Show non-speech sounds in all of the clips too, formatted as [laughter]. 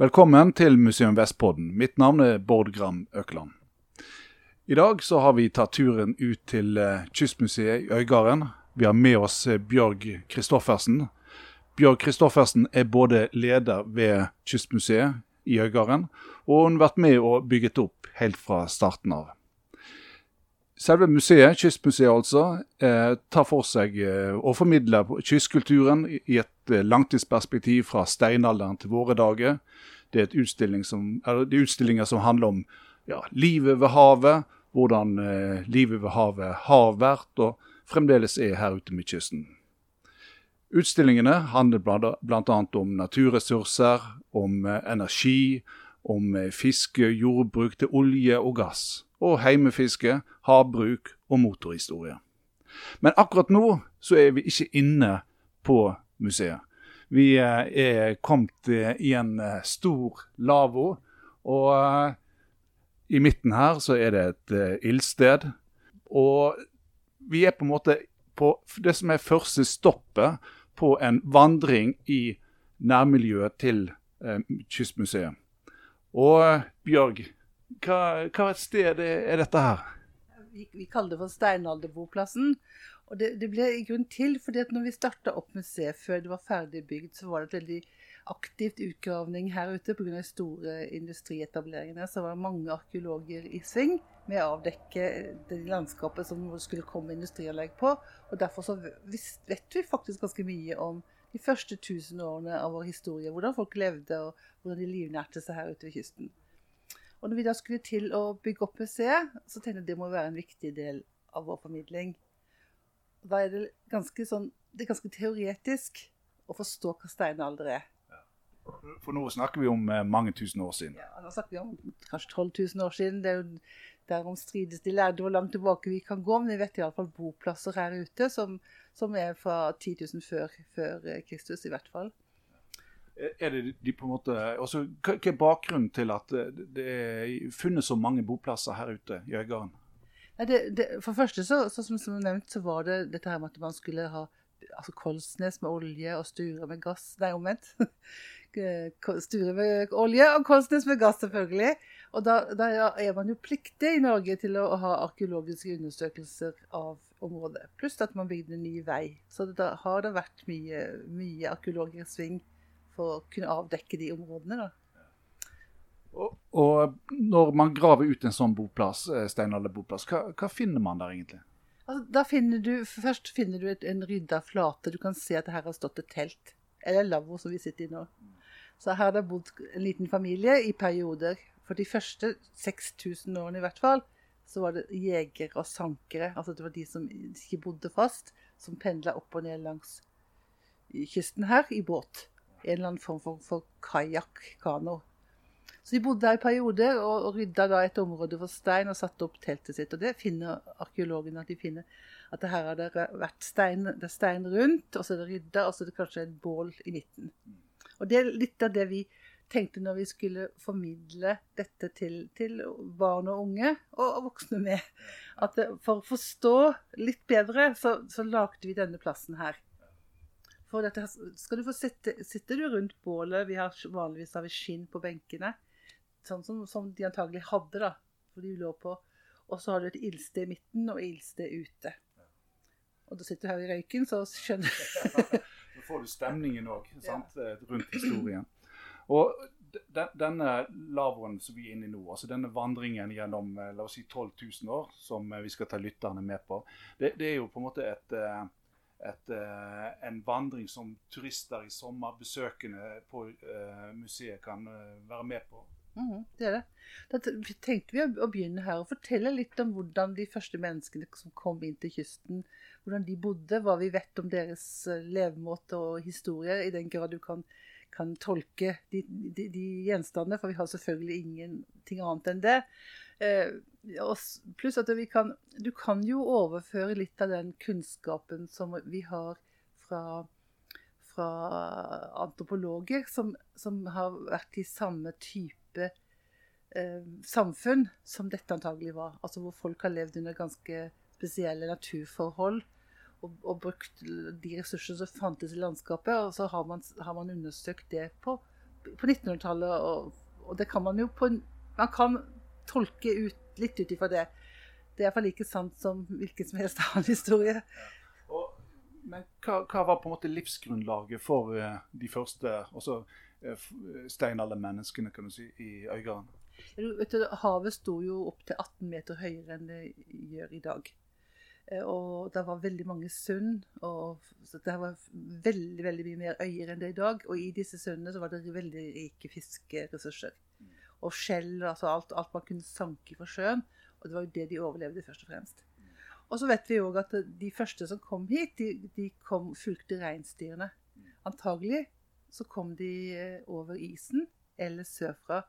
Velkommen til Museum Vestpodden. Mitt navn er Bård Gram Økland. I dag så har vi tatt turen ut til eh, Kystmuseet i Øygarden. Vi har med oss eh, Bjørg Kristoffersen. Bjørg Kristoffersen er både leder ved Kystmuseet i Øygarden, og hun har vært med og bygget opp helt fra starten av. Selve museet, Kystmuseet altså, eh, tar for seg og å formidle kystkulturen i et eh, langtidsperspektiv fra steinalderen til våre dager. Det er, utstilling som, det er utstillinger som handler om ja, livet ved havet, hvordan eh, livet ved havet har vært og fremdeles er her ute med kysten. Utstillingene handler bl.a. om naturressurser, om eh, energi, om eh, fiske, jordbruk til olje og gass og heimefiske, havbruk og motorhistorie. Men akkurat nå så er vi ikke inne på museet. Vi eh, er kommet eh, i en eh, stor lavvo, og i midten her så er det et ildsted. Og vi er på en måte på det som er første stoppet på en vandring i nærmiljøet til Kystmuseet. Og Bjørg, hva, hva sted er dette her? Vi, vi kaller det for steinalderboplassen. Og det, det ble i grunn til fordi at når vi starta opp museet før det var ferdig bygd, så var det et veldig aktivt utgravning her ute pga. de store industrietableringene. Så var det mange arkeologer i sving med å avdekke det landskapet som skulle komme industrianlegg på. Og Derfor så vet vi faktisk ganske mye om de første tusen årene av vår historie. Hvordan folk levde og hvordan de livnærte seg her ute ved kysten. Og når vi da skulle til å bygge opp museet, så tenkte jeg det må være en viktig del av vår formidling. Da er det ganske, sånn, det er ganske teoretisk å forstå hva steinalder er. For nå snakker vi om eh, mange tusen år siden. Ja, nå snakker vi om kanskje 12 000 år siden. Det er jo Derom strides de lærde hvor langt tilbake vi kan gå. Men vi vet iallfall boplasser her ute som, som er fra 10 000 før, før Kristus, i hvert fall. Er det de på en måte, også, Hva er bakgrunnen til at det er funnet så mange boplasser her ute i Øygarden? Det, det, for første, så, så, som, som nevnt, så var det dette her med at man skulle ha altså Kolsnes med olje og Sture med gass. Nei, omvendt. [laughs] Sture med olje og Kolsnes med gass, selvfølgelig. Og da, da, er man jo pliktig i Norge til å ha arkeologiske undersøkelser av området. Pluss at man bygde en ny vei. Så da har det vært mye, mye arkeologisk sving for å kunne avdekke de områdene. da. Og, når man graver ut en sånn boplass, eh, steinalderboplass, hva, hva finner man der egentlig? Altså, da finner du, Først finner du et, en rydda flate. Du kan se at det her har stått et telt. Eller lavvo, som vi sitter i nå. Så her har det bodd en liten familie i perioder. For de første 6000 årene i hvert fall, så var det jegere og sankere. Altså det var de som ikke bodde fast, som pendla opp og ned langs kysten her i båt en eller annen form for, for kajakk, kano. Så de bodde der i perioder og, og rydda da et område for stein og satte opp teltet sitt. Og det finner arkeologene at de finner at det her har det vært stein, det er stein rundt, og så er det rydda, og så er det kanskje et bål i midten. Og det er litt av det vi tenkte når vi skulle formidle dette til, til barn og unge, og, og voksne med. At for å forstå litt bedre, så, så lagde vi denne plassen her. For dette, skal du få sitte, sitter du rundt bålet. Vi har vanligvis har vi skinn på benkene. Sånn som, som, de antagelig hadde, da. For de lå på. Og så har du et ildsted i midten og ildsted ute. Og da sitter du her i røyken, så skjønner [laughs] du Så får du stemningen òg, ja. rundt historien. Og denne lavvoen som vi er inne i nå, altså denne vandringen gjennom eh, la oss si 12 000 år, som eh, vi skal ta lytterne med på, det, det er jo på en måte et eh, et, en vandring som turister i sommer, besøkende på museet, kan være med på. Mm, det er det. Da tenkte vi å begynne her og fortelle litt om hvordan de første menneskene som kom inn til kysten, hvordan de bodde, hva vi vet om deres levemåte og historie, i den grad du kan, kan tolke de, de, de gjenstandene, for vi har selvfølgelig ingenting annet enn det. Eh, pluss at kan, du kan jo overføre litt av den kunnskapen som vi har fra, fra antropologer, som, som, har vært i samme type eh, samfunn som dette antagelig var. Altså hvor folk har levd under ganske spesielle naturforhold. Og, og brukt de ressursene som fantes i landskapet. Og så har man, har man undersøkt det på, på 1900-tallet, og, og, det kan man jo på Man kan tolke ut, litt ut ifra det. Det er iallfall like sant som hvilken som helst annen historie. Og, men hva, hva, var på en måte livsgrunnlaget for uh, de første uh, steinaldermenneskene kan du si, i Øygarden? havet sto jo opp til 18 meter høyere enn det gjør i dag. Eh, og det var veldig mange sund. og Det var veldig veldig mye mer øyer enn det er i dag. Og i disse sundene var det veldig rike fiskeressurser. Og skjell, altså alt, alt man kunne sanke fra sjøen. Og det var jo det de overlevde først og fremst. Og så vet vi òg at de første som kom hit, de, de kom, fulgte reinsdyrene. Antagelig så kom de eh, over isen eller sørfra.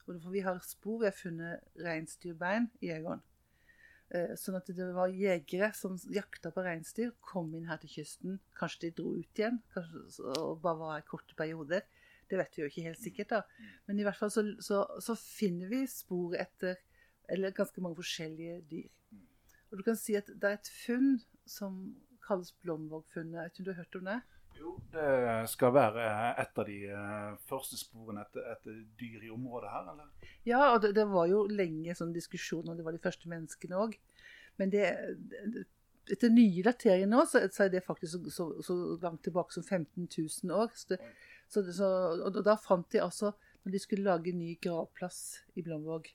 For vi har spor, vi har funnet reinsdyrbein i Egon. Eh, sånn at det var jegere som jakta på reinsdyr, kom inn her til kysten. Kanskje de dro ut igjen kanskje, og bare var i korte perioder. Det vet vi jo ikke helt sikkert. da. Men i hvert fall så, så, så finner vi spor etter eller ganske mange forskjellige dyr. Og du kan si at det er et funn som kalles Blomvåg-funnet. Vet ikke om du har hørt om det? Jo, det skal være et av de uh, første sporene etter, etter, dyr i området her, eller? Ja, og det, det var jo lenge sånn diskusjon om det var de første menneskene òg. Men det, det, etter nye dateringer nå, så, så, er det faktisk så, så, så, langt tilbake som 15 000 år. Så og da fant de altså, når de skulle lage ny gravplass i Blomvåg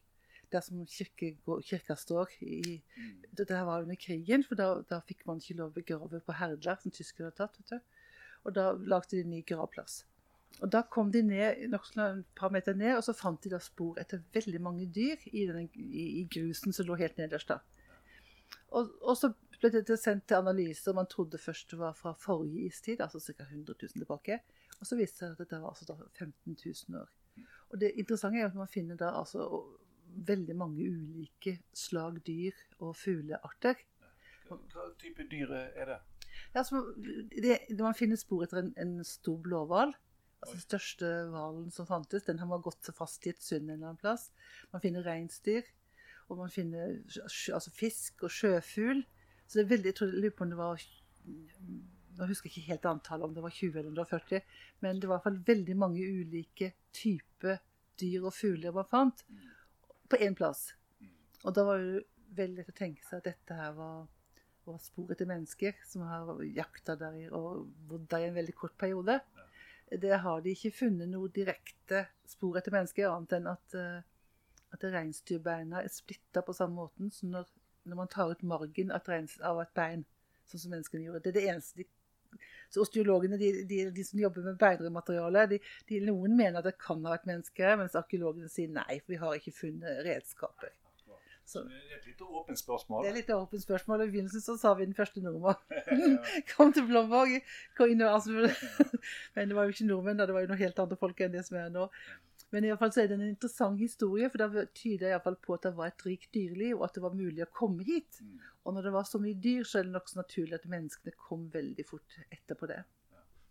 der som kirka står i, mm. Det var under krigen, for da, da fikk man ikke lov å begrave på Herdla, som tyskerne hadde tatt. vet du. Og da lagde de en ny gravplass. Og da kom de ned noen par meter ned, og så fant de da spor etter veldig mange dyr i, denne, i, i grusen som lå helt nederst. da. Og, og, så ble dette sendt til analyse, og man trodde først det var fra forrige istid, altså ca. 100 000 tilbake. Og så viste det seg at dette var altså 15 000 år. Og det interessante er at man finner da altså veldig mange ulike slag dyr og fuglearter. Hva type dyr er det? Ja, altså, det, man finner spor etter en, en stor blåhval. Altså, den største hvalen som fantes. Den har gått fast i et sund en eller annen plass. Man finner reinsdyr. Og man finner altså, fisk og sjøfugl. Så det er veldig, jeg tror, jeg lurer på om det var Nå husker jeg ikke helt antallet, om det var 20 eller 40. Men det var i hvert fall veldig mange ulike typer dyr og fugler man fant på én plass. Og da var det veldig lett å tenke seg at dette her var og spor etter mennesker som har jakta der og bodd der i en veldig kort periode. Det har de ikke funnet noe direkte spor etter mennesker, annet enn at, uh, at reinsdyrbeina er splitta på samme måten som når, når, man tar ut margen av et, bein, sånn som menneskene gjorde. Det er det eneste de så Osteologene, de, de, de, som jobber med beinrødmateriale, de, de, noen mener at det kan ha vært mennesker, mens arkeologene sier nei, for vi har ikke funnet redskaper. Så, det er et litt åpent spørsmål. Det er litt åpent spørsmål. I begynnelsen så sa vi den første nordmannen. [laughs] [laughs] Kom til Blomvåg. Altså, [laughs] men det var jo ikke nordmenn, det var jo noe helt andre folk enn det som er nå. Men i alle fall så er det en interessant historie, for det tyder iallfall på at det var et rikt dyreliv, og at det var mulig å komme hit. Mm. Og når det var så mye dyr, så er det nokså naturlig at menneskene kom veldig fort etterpå det.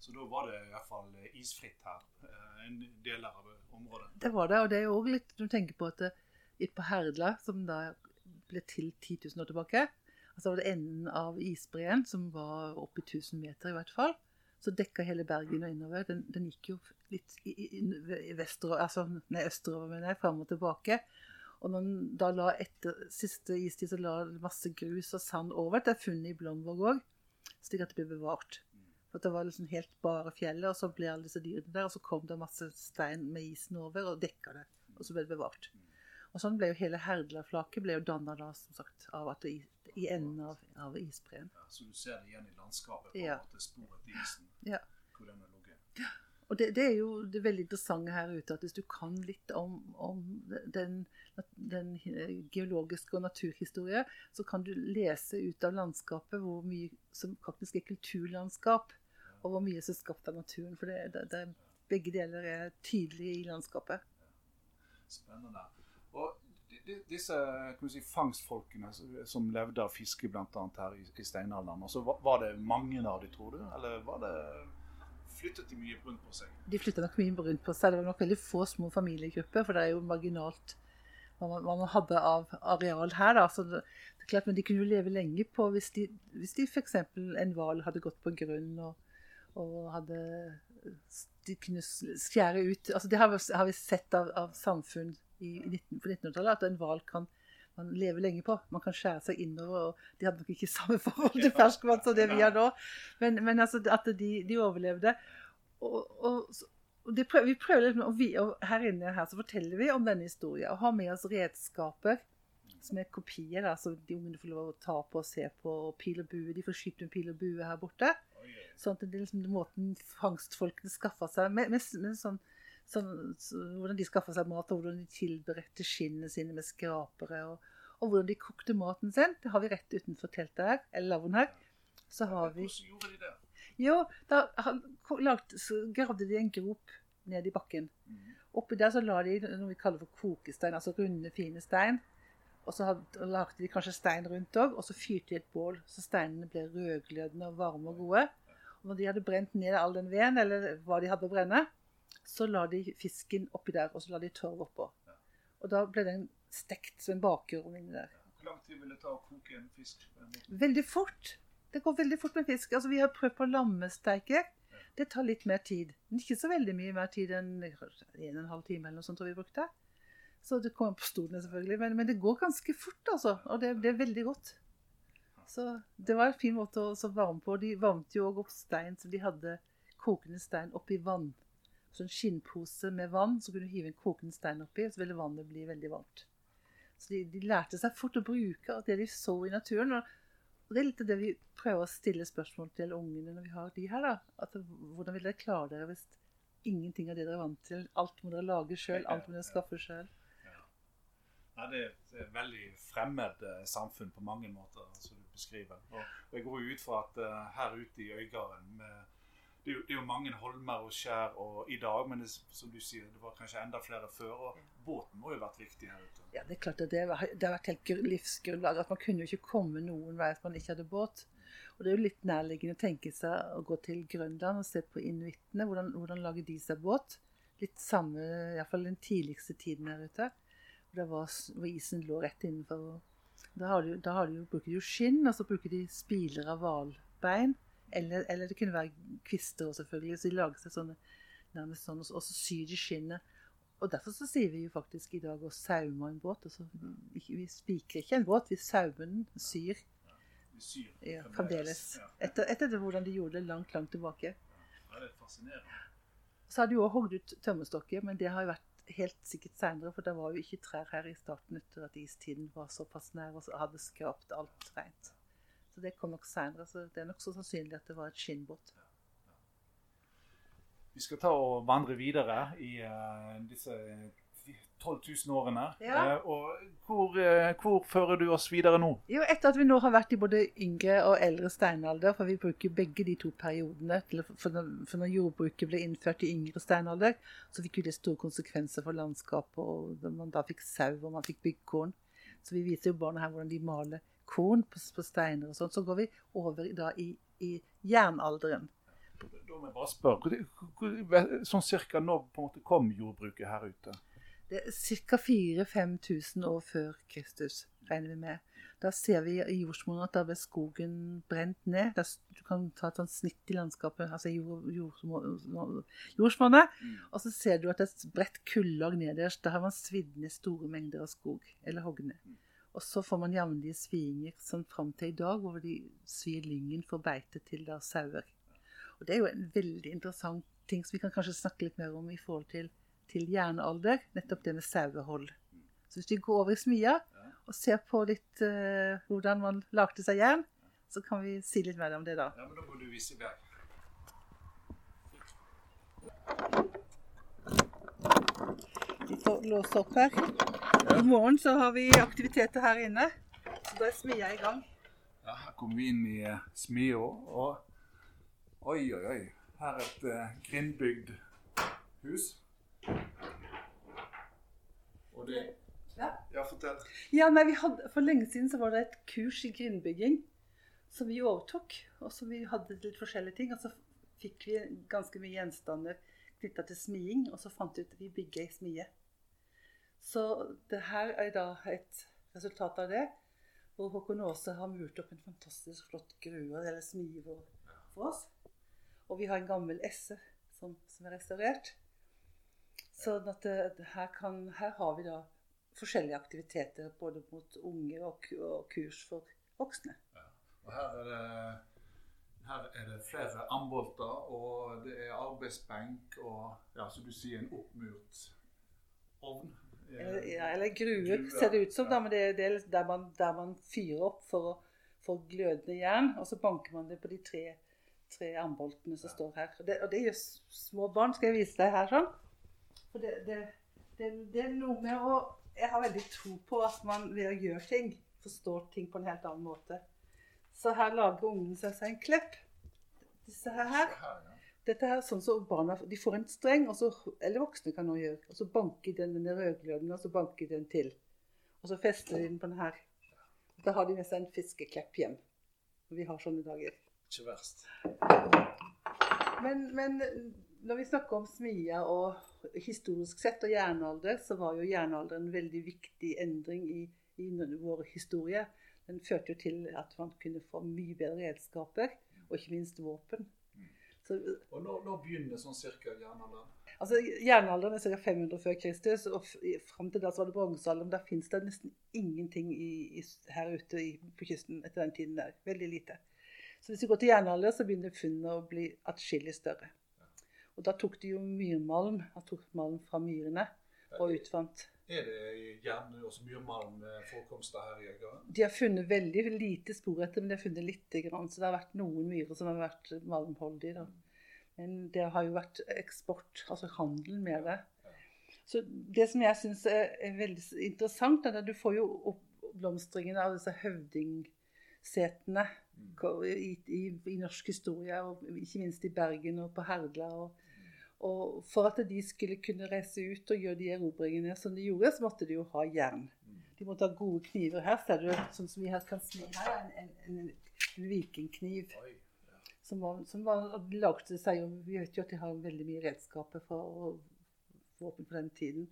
Så da var det iallfall isfritt her, eh, en del av området? Det var det, og det er jo òg litt du tenker på at det, på Herdla, som da ble til 10 000 år tilbake. Altså var det enden av isbreen, som var oppi 1000 meter i hvert fall. Så dekka hele Bergen og innover. Den, den gikk jo litt i, i, i vestover, altså, nei, østover, mener jeg, fram og tilbake. Og når den da la etter siste istid, så la masse grus og sand over. Det er funnet i Blomvåg òg, slik at det ble bevart. For Det var liksom helt bare fjellet, og så ble alle disse dyrene der. Og så kom det masse stein med isen over og dekka det. Og så ble det bevart. Og sånn ble jo hele Herdla-flaket ble jo danna da, som sagt, av at det i, enden av, av isbreen. Ja, så du ser det igjen i landskapet, på ja. en måte sporet i isen, ja. hvor den har ligget. Ja. Og det, det, er jo det veldig interessante her ute, at hvis du kan litt om, om den, den, geologiske og naturhistorie, så kan du lese ut av landskapet hvor mye som faktisk er kulturlandskap, og hvor mye som er skapt av naturen. For det, det, det, begge deler er tydelige i landskapet. Spennende. Og disse si, fangstfolkene som levde av fiske bl.a. her i, i steinalderen, altså, var det mange av dem, tror du? Eller var det flyttet de mye rundt på seg? De flytta nok mye rundt på seg. Det var nok veldig få små familiegrupper, for det er jo marginalt hva man hadde av areal her. Da. Så det, det, er klart, Men de kunne jo leve lenge på hvis de, hvis de f.eks. en hval hadde gått på grunn og, og hadde de kunne skjære ut altså Det har vi, har vi sett av, av samfunn i, i 19, på 1900-tallet, at en hval kan man leve lenge på. Man kan skjære seg innover. og De hadde nok ikke samme forhold til ferskvann som det vi har nå, men, men altså, at de, de overlevde. Og, og, og prøver, vi prøver liksom, og, vi, og her inne her så forteller vi om denne historien og har med oss redskaper som er kopier, da, så de ungene får lov å ta på og se på. Og pil og bue. De får skyte med pil og bue her borte. Sånn at det er liksom måten fangstfolkene skaffa seg med, med, med sånn, sånn, så, Hvordan de skaffa seg mat, og hvordan de tilberedte skinnene sine med skrapere. Og, og, hvordan de kokte maten sin. Det har vi rett utenfor teltet her, eller lavvoen her. Så har vi Hvordan gjorde de det? Jo, da lagt, gravde de en grop ned i bakken. Mhm. Oppi der så la de noe vi kaller for kokestein, altså runde, fine stein. Og så lagde de kanskje stein rundt òg, og så fyrte de et bål så steinene ble rødglødende og varme og gode. Og når de hadde brent ned all den veden, eller hva de hadde å brenne, så la de fisken oppi der, og så la de tørre oppå. Og da ble den stekt som en bakeovn inni der. Hvor lang tid vil det ta å koke en fisk? Veldig fort. Det går veldig fort med fisk. Altså, vi har prøvd på lammesteike. Det tar litt mer tid. Men ikke så veldig mye mer tid enn en og en halv time eller noe sånt tror vi brukte. Så det kommer på stolene selvfølgelig. Men, men det går ganske fort, altså. Og det, det er veldig godt. Så det var en fin måte å så varme på. De varmte jo òg opp stein, så de hadde kokende stein oppi vann. Så en skinnpose med vann, så kunne du hive en kokende stein oppi, og så ville vannet bli veldig varmt. Så de, de lærte seg fort å bruke det de så i naturen. Og, og det er litt det vi prøver å stille spørsmål til ungene når vi har de her. da. At, hvordan vil dere klare dere hvis ingenting av det dere er vant til? Alt må dere lage sjøl, alt må dere skaffe sjøl. Ja, det er et veldig fremmed eh, samfunn på mange måter, som du beskriver. Og, og jeg går ut fra at eh, her ute i Øygarden med, det, er jo, det er jo mange holmer og skjær og, i dag, men det, som du sier, det var kanskje enda flere før. Og båten må jo ha vært viktig her ute. Ja, det er klart at det, var, det har vært helt livsgrunnlaget, livsgrunnlag. At man kunne jo ikke komme noen vei hvis man ikke hadde båt. Og det er jo litt nærliggende å tenke seg å gå til Grønland og se på inuittene. Hvordan, hvordan lager de seg båt? Litt samme, iallfall den tidligste tiden her ute. Det var, hvor isen lå rett innenfor. Da, har de, da har de jo, bruker de jo skinn, og så bruker de spiler av hvalbein. Eller, eller det kunne være kvister også, selvfølgelig. Så de lager seg sånne nærmest sånn, og så- syr de skinnet. Og derfor så sier vi jo faktisk i dag å saume en båt. Altså, vi spikrer ikke en båt, vi saumer den, syr. Syr Ja, fremdeles. Etter, etter det, hvordan de gjorde det langt, langt tilbake. ja, det er fascinerende. Så har de jo hogd ut tømmerstokker, men det har jo vært helt sikkert seinere, for det var jo ikke trær her i starten etter at istiden var såpass nær og så hadde skrapt alt rent. Så det kom nok seinere. Så det er nokså sannsynlig at det var et skinnbåt. Vi skal ta og vandre videre i uh, disse 12 000 årene. Ja. Uh, og hvor, uh, hvor fører du oss videre nå? Jo, etter at vi nå har vært i både yngre og eldre steinalder, for vi bruker begge de to periodene, til, for, når, for når jordbruket ble innført i yngre steinalder, så fikk jo det store konsekvenser for landskapet, og man da fikk sau, og man fikk byggkorn. Så vi viser jo barna her hvordan de maler korn på, på steiner og sånn. Så går vi over da i, i jernalderen. Da må jeg bare spørre, sånn cirka når på en måte kom jordbruket her ute? Det er ca. 4000-5000 år før Kristus, regner vi med. Da ser vi i jordsmonnet at da ble skogen brent ned. Du kan ta et sånt snitt i landskapet, altså jord, jordsmo- jordsmonnet, og så ser du at det er et bredt kullag nederst. Da har man svidd ned store mengder av skog, eller hogd ned. Og så får man jevnlige svinger sånn fram til i dag, hvor de svir lyngen for beite til da sauer. Og det er jo en veldig interessant ting som vi kan kanskje snakke litt mer om i forhold til, til jernalder, nettopp det med sauehold. Så hvis vi går over i smia og ser på litt uh, hvordan man lagde seg jern, så kan vi si litt mer om det da. Ja, men Da må du vise vei. Vi får låse opp her. I morgen så har vi aktiviteter her inne. Så da er smia i gang. Ja, her kommer vi inn i uh, smia, og oi, oi, oi. Her er et uh, grindbygd hus. Og det Ja. Ja, fortell. Ja, nei, vi hadde, For lenge siden så var det et kurs i grindbygging som vi overtok. Og som vi hadde litt forskjellige ting. Og så fikk vi ganske mye gjenstander knytta til smiing. Og så fant vi ut at vi bygger ei smie. Så det her er da et resultat av det. Hvor Håkon Aase har murt opp en fantastisk flott grue eller smie for, oss. Og vi har en gammel esse som som, er restaurert. Så at det, her, kan, her har vi da forskjellige aktiviteter både mot unge og, og kurs for voksne. Ja. Og her er, det, her er det flere ambolter, og det er arbeidsbenk og ja, som du sier, en oppmurt ovn. Eller, ja, eller gruer, ser det ut som. Da, men det, det er der man, der man, fyrer opp for å få glødende jern, og så banker man det på de tre, tre amboltene som ja. står her. Og det, og det gjør små barn. Skal jeg vise deg her sånn? For det, det, det, det, er noe med å Jeg har veldig tro på at man ved å gjøre ting, forstår ting på en helt annen måte. Så her lager ungen seg en klepp. Disse her. her. Dette her er sånn som barna de får en streng, så, eller voksne kan også gjøre. Og så banker de den rødgløden, og så banker den til. Og så fester de den på den her. Da har de med seg en fiskeklepp hjem. Vi har sånne dager. Ikke verst. Men, men når vi snakker om smia og historisk sett og jernalder, så var jo jernalderen en veldig viktig endring i, i vår historie. Den førte jo til at man kunne få mye bedre redskaper, og ikke minst våpen. Så, og når, når, begynner sånn cirka jernalderen? Altså, Jernalderen er ca. 500 før Kristus, og fram til da så var det bronsealderen. Der fins det nesten ingenting i, i, her ute i, på kysten etter den tiden der. Veldig lite. Så hvis vi går til jernalder, så begynner funnene å bli atskillig større. Og da tok de jo myrmalm. De tok malm fra myrene og utvant er det gjerne også mye malmforekomster her i Øygarden? De har funnet veldig lite spor etter, men de har funnet lite grann. Så det har vært noen myrer som har vært malmholdige. Da. Men det har jo vært eksport, altså handel med det. Så det som jeg syns er, er, veldig interessant, er at du får jo oppblomstringen av disse høvdingsetene mm. i, i, i, norsk historie, og ikke minst i Bergen og på Herdla. og og for at de skulle kunne reise ut og gjøre de erobringene som de gjorde, så måtte de jo ha jern. De måtte ha gode kniver. Her ser du sånn som vi her kan sni her, en, en, en, vikingkniv. Som var, som var laget seg jo Vi vet jo at de har veldig mye redskaper for våpen på den tiden.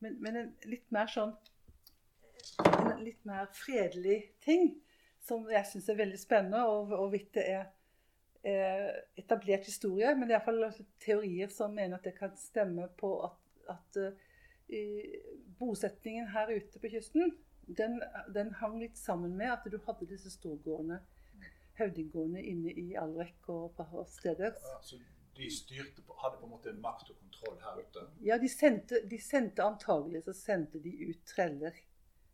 Men, men en litt mer sånn En litt mer fredelig ting som jeg syns er veldig spennende, og hvorvidt det er etablert historie, men det er iallfall teorier som mener at det kan stemme på at, at uh, bosetningen her ute på kysten den, den, hang litt sammen med at du hadde disse storgårdene, høvdinggårdene inne i Alrek og på steder. Ja, så de styrte på, hadde på en måte makt og kontroll her ute? Ja, de sendte, de sendte antagelig så sendte de ut treller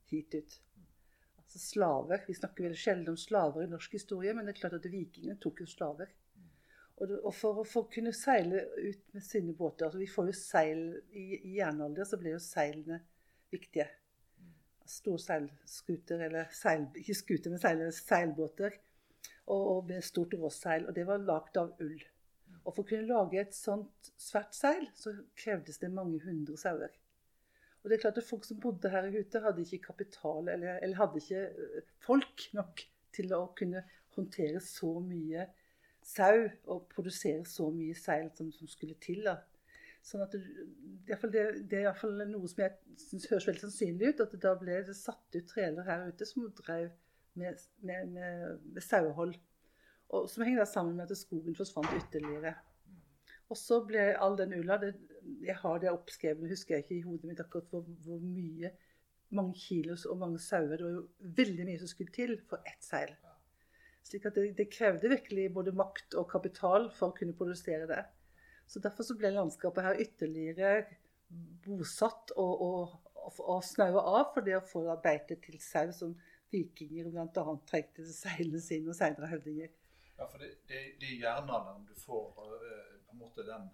hit ut altså slaver. Vi snakker veldig sjelden om slaver i norsk historie, men det er klart at vikingene tok jo slaver. Og, det, og for, å kunne seile ut med sine båter altså Vi får jo seil i, i jernalder, så ble jo seilene viktige. Store seilskuter, eller seil, ikke skuter, men seil, seilbåter. Og, og, med stort råseil. Og det var lagd av ull. Og for å kunne lage et sånt svært seil, så krevdes det mange hundre sauer. Og det er klart at Folk som bodde her ute, hadde ikke kapital eller, eller, hadde ikke øh, folk nok til å kunne håndtere så mye sau og produsere så mye seil som, som skulle til. da. Sånn at det, det, det er iallfall noe som jeg synes høres veldig sannsynlig ut. At det da ble det satt ut treler her ute som drev med, med, med, med sauehold. Og som henger sammen med at skogen forsvant ytterligere. Og så ble all den ulla det, Jeg har det oppskrevet, husker jeg ikke i hodet mitt akkurat hvor, hvor mye mange kilos og mange sauer. Det var jo veldig mye som skulle til for ett seil. Slik at det, det, krevde virkelig både makt og kapital for å kunne produsere det. Så Derfor så ble landskapet her ytterligere bosatt og, og, og, og snaua av for det å få beite til sau, som vikinger bl.a. trengte til seilene sine og seinere høvdinger. Ja, for det, det, det er jernalderen du får uh, på en måte den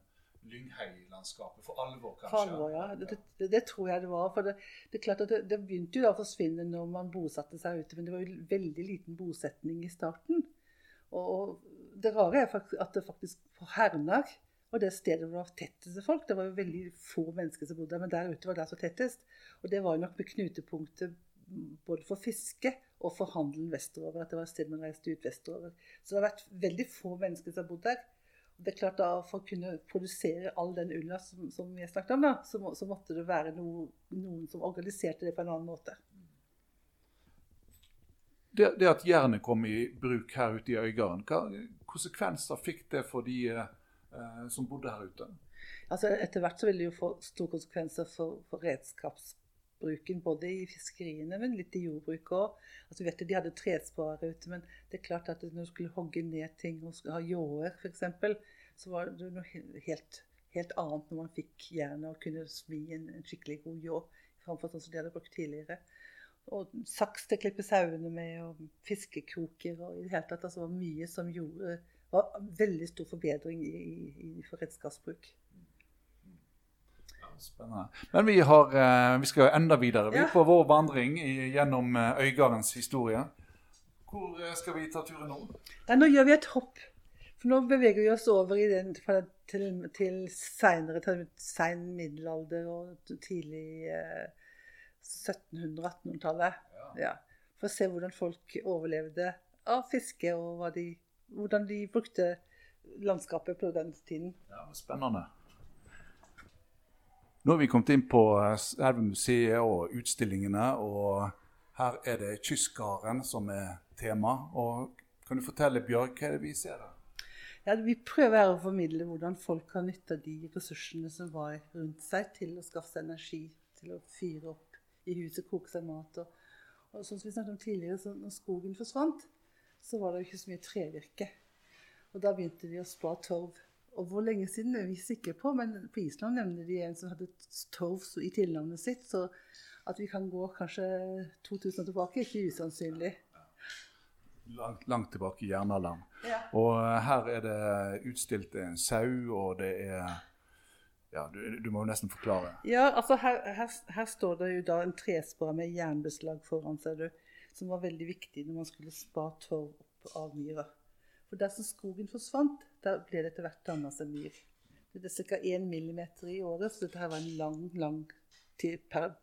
Lynghei-landskapet for alvor, kanskje? For alvor, ja. Det, det, det, tror jeg det var. For det, er klart at det, begynte jo da å forsvinne når man bosatte seg ute, men det var jo veldig liten bosetning i starten. Og det rare er at det faktisk på Hernar og det stedet hvor det var tetteste folk. Det var jo veldig få mennesker som bodde der, men der ute var det så tettest. Og det var jo nok med knutepunktet både for fiske og for handelen vestover. At det var et sted man reiste ut vestover. Så det har vært veldig få mennesker som har bodd der det er klart da, For å kunne produsere all den ulla som, som vi har snakket om, da, så, må, så måtte det være noe, noen som organiserte det på en annen måte. Det, det at jernet kom i bruk her ute i Øygarden, hva konsekvenser fikk det for de, eh, som bodde her ute. Altså, etter hvert så vil det jo få store konsekvenser for, for redskapsbruken, både i fiskeriene, men litt i jordbruket òg. Altså, de hadde tresparer ute, men det er klart at når du skulle hogge ned ting og ha ljåer f.eks., så var det noe helt, helt annet når man fikk jernet og kunne smi en, en skikkelig god ljå, framfor sånn som de hadde brukt tidligere. Og saks til å klippe sauene med, og fiskekroker og i det hele tatt. Altså var mye som gjorde var veldig stor forbedring i, i, i for redskapsbruk. Spennende. Men vi, har, eh, vi skal enda videre vi er på vår vandring gjennom eh, Øygardens historie. Hvor eh, skal vi ta turen nå? Ja, nå gjør vi et hopp. For nå beveger vi oss over i den, til, til senere, til sein middelalder og tidlig eh, 1700-1800-tallet. Ja. For å se hvordan folk overlevde av fiske, og de, hvordan de brukte landskapet på den tiden. Ja, spennende. Nå har vi kommet inn på eh, selve museet og utstillingene, og her er det kystgarden som er tema. Og kan du fortelle, Bjørg, hva er det vi ser der? Ja, vi prøver å formidle hvordan folk har nytta de ressursene som var rundt seg, til å skaffe seg energi, til å fyre opp i huset, koke seg mat. Og, og sånn som vi snakket om tidligere, så når skogen forsvant, så var det jo ikke så mye trevirke. Og da begynte de å spa torv. Og hvor lenge siden er vi sikre på, men på Island nevner de en som hadde torv i tilnavnet sitt. Så at vi kan gå kanskje 2000 år tilbake, ikke usannsynlig. Langt, langt tilbake i jernalderen. Ja. Og her er det utstilt en sau, og det er Ja, du, du må jo nesten forklare. Ja, altså her, her, her står det jo da en trespade med jernbeslag foran, ser du. Som var veldig viktig når man skulle spa torv opp av myra. For der som skogen forsvant, der ble det etter hvert danna seg myr. Det er ca. 1 millimeter i året, så dette her var en lang, lang tid, per,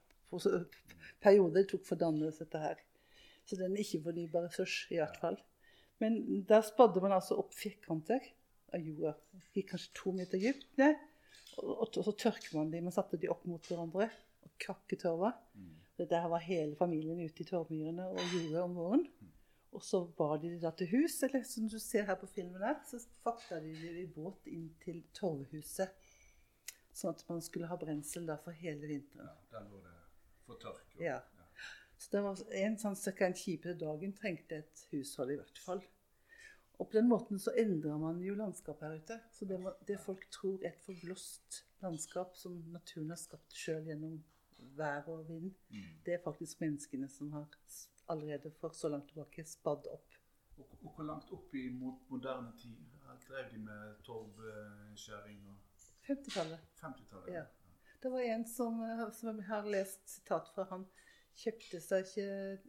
periode det tok for å danne dette her. Så det er en ikke-fornybar ressurs, i hvert fall. Men der spadde man altså opp firkanter av jorda. Gikk kanskje to meter dypt ned. Og, så tørker man dem. man satte dem opp mot hverandre og krakket tørva. Det der var hele familien ute i tørrmyrene og gjorde om våren. Og så bar de da til hus, eller som du ser her på filmen her, så fakta de dem i båt inn til torvhuset. Sånn at man skulle ha brensel da for hele vinteren. Ja, Der lå det for tørk. og- Ja. Så det var en sånn cirka en kjipe dagen trengte et hushold i hvert fall. Og på den måten så endrer man jo landskapet her ute. Så det, må- det folk tror er et forblåst landskap som naturen har skapt sjøl gjennom vær og vind, det er faktisk menneskene som har allerede for så langt tilbake spadd opp. Og, og hvor langt opp i mo- moderne tid drev de med torvskjæring og 50-tallet. 50-tallet? Ja. Det var en som, eh, som jeg har lest sitat fra. Han kjøpte seg ikke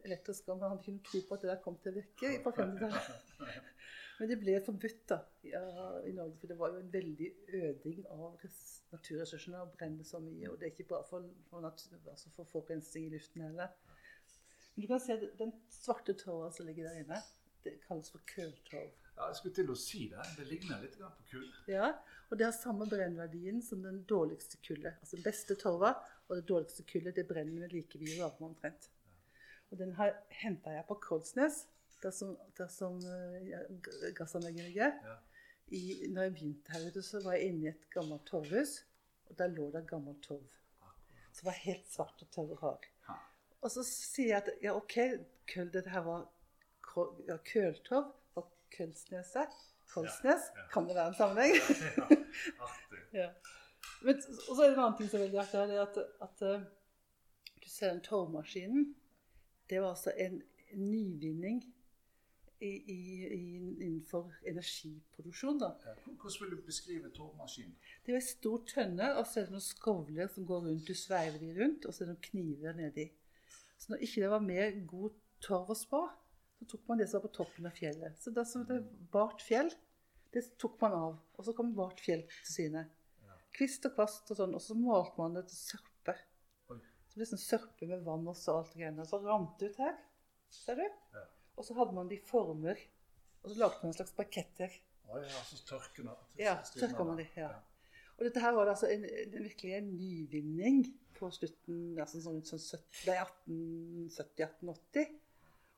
elektrisk ovn. Han hadde ikke noe tro på at det der kom til å virke på 50-tallet. [laughs] Men det ble forbudt da, ja, i Norge, for det var jo en veldig øding av res- naturressursene å brenne så mye. Og det er ikke bra for, for, natur, altså for forurensning i luften heller. Du kan se den svarte tåa som ligger der inne, det kalles for køltorv. Ja, jeg skulle til å si det. Det ligner litt på kull. Ja, og det har samme brennverdien som den dårligste kullet. Altså den beste torva og det dårligste kullet, det brenner med like mye varme omtrent. Og den har henta jeg på Kolsnes, der som, der som ja, gassanlegget ligger. Ja. I, når jeg begynte her ute, så var jeg inne i et gammelt torvhus, og der lå det gammel torv. Som var helt svart og tørr og hard. Og så sier jeg at ja, OK, dette her var ja, Køltov og Kølsneset. Kolsnes. Ja, ja. Kan det være en sammenheng? [laughs] [laughs] Ja. Men, og så er det en annen ting som er veldig artig, her, det at, at eh, du ser den torvmaskinen. Det var altså en nyvinning i, i, i, innenfor energiproduksjon. da. Hvordan vil du beskrive torvmaskinen? Det er en stor tønne, og så er det noen skovler som går rundt. Du sveiver de rundt, og så er det noen kniver nedi. Så når ikke det var mer god torv å spå, så tok man det som var på toppen av fjellet. Så det som det bart fjell, det tok man av. Og så kom bart fjell til syne. Kvist og kvast og sånn. Og så malte man det til sørpe. Så Så det ble sånn sørpe med vann og salt og greiene. Og så rant det ut her. Ser du? Og så hadde man de former. Og så lagde man en slags baketter. Å ja, så tørker det. Ja, tørker man de, ja. Og dette her var det altså en, en, virkelig en nyvinning på slutten altså sånn, sånn, søtt- nei, 1870-1880.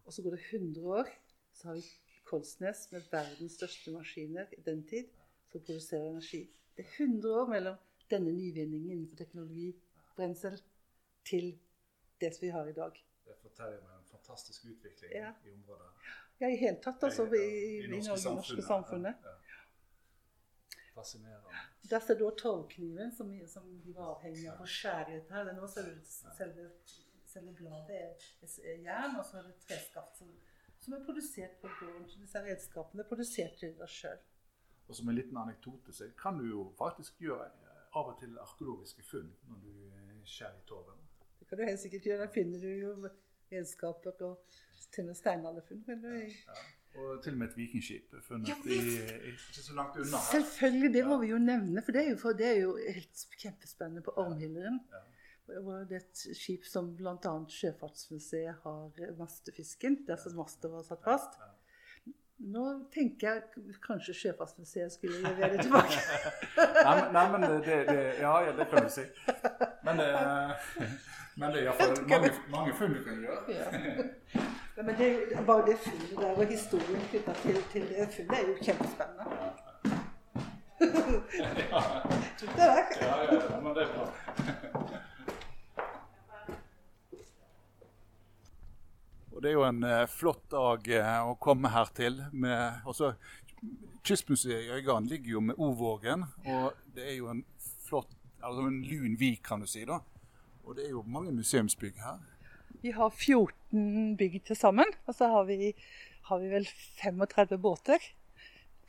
Og så går det 100 år, så har vi Kolsnes med verdens største maskiner i den tid, som produserer energi. Det er 100 år mellom denne nyvinningen innenfor teknologi, brensel, til det som vi har i dag. Det forteller meg en fantastisk utvikling Ja. i området. Ja, i hele tatt, altså, i, i, i norske Norge, det norske samfunnet. Ja, ja. Fascinerende. Dette du også som, som de var avhengig av å skjære ut her. Nå ser du selve, selve bladet er, er jern, og så er det treskaft som, som er produsert på gården. Så disse redskapene er produsert til deg sjøl. Og som en liten anekdote så kan du jo faktisk gjøre eh, av og til arkeologiske funn når du eh, skjærer i torven. Det kan du helt sikkert gjøre. Da finner du jo redskaper og til og med steinalderfunn. Ja. Og til og med et vikingskip funnet Ja, i, i, ikke så langt unna her. Selvfølgelig, det må vi jo nevne, for det er jo, for det er jo helt kjempespennende på Ormhilderen. Ja. Det er et skip som bl.a. Sjøfartsmuseet har mastefisken, der som master var satt fast. Ja. Nå tenker jeg kanskje Sjøfartsmuseet skulle levere det tilbake. [laughs] Nei, men, nei, men det, det Ja, ja, det kan du si. Men, eh, [laughs] men det er iallfall mange, mange funn du kan gjøre. [laughs] Ja. Ja, men det, bare det funnet der og historien knytta til, til det funnet er jo kjempespennende. Tror det? er? Ja, ja, ja, men det er bra. Og Det er jo en eh, flott dag eh, å komme her til. Med, også, Kystmuseet i Øygarden ligger jo med Ovågen, og det er jo en flott, altså en lun vik, kan du si. da. Og det er jo mange museumsbygg her. Vi har 14 bygg til sammen, og så har vi, har vi vel 35 båter.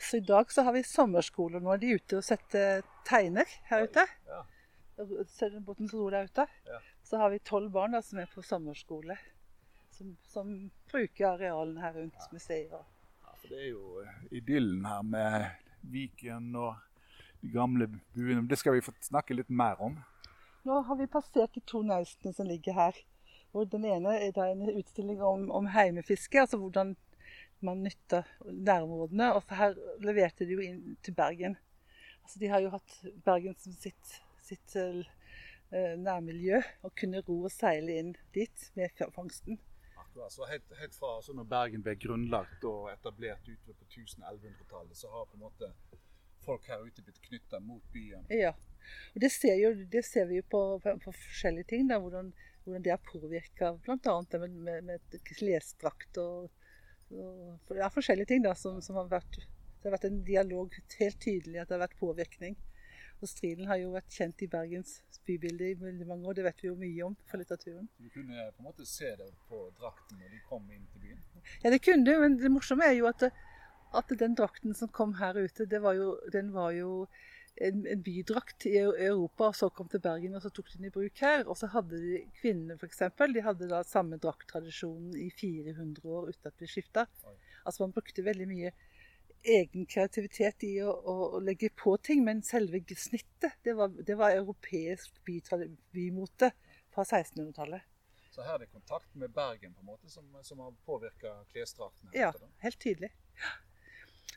Så i dag så har vi sommerskole. Nå er de ute og setter teiner her ute. Ja. Ser du båten som ror der ute? Ja. Så har vi tolv barn da, som er på sommerskole. Som, som bruker arealene her rundt museet. Ja, for Det er jo eh, idyllen her med Viken og de gamle buene. Det skal vi få snakke litt mer om. Nå har vi passert de to naustene som ligger her. Og den ene er en utstilling om, om heimefiske, altså hvordan man nytter nærområdene. Og her leverte de jo inn til Bergen. Altså De har jo hatt Bergen som sitt, sitt uh, nærmiljø, og kunne ro og seile inn dit med fangsten. Akkurat, så helt, helt fra altså når Bergen ble grunnlagt og etablert utover på 1000-1100-tallet, så har på en måte folk her ute blitt knytta mot byen. Ja. Og det ser, jo, det ser vi jo på, på, på forskjellige ting, da, hvordan, hvordan det har påvirka bl.a. det med, med, med klesdrakt og, og Det er forskjellige ting da, som, som har vært Det har vært en dialog helt tydelig at det har vært påvirkning. Og Striden har jo vært kjent i Bergens bybilde i veldig mange år. Det vet vi jo mye om for litteraturen. Du kunne på en måte se det på drakten når de kom inn til byen. Ja, det kunne du, men det morsomme er jo at, at den drakten som kom her ute, det var jo, den var jo en, en bydrakt i Europa, og så kom til Bergen, og så tok de den i bruk her. Og så hadde de kvinnene, f.eks., de hadde da samme drakttradisjonen i 400 år uten at vi skifta. Altså man brukte veldig mye egen kreativitet i å, å, å legge på ting, men selve snittet, det var, det var europeisk bymote fra 1600-tallet. Så her er det kontakt med Bergen på en måte som, som har påvirka klesdraktene? Ja, helt tydelig.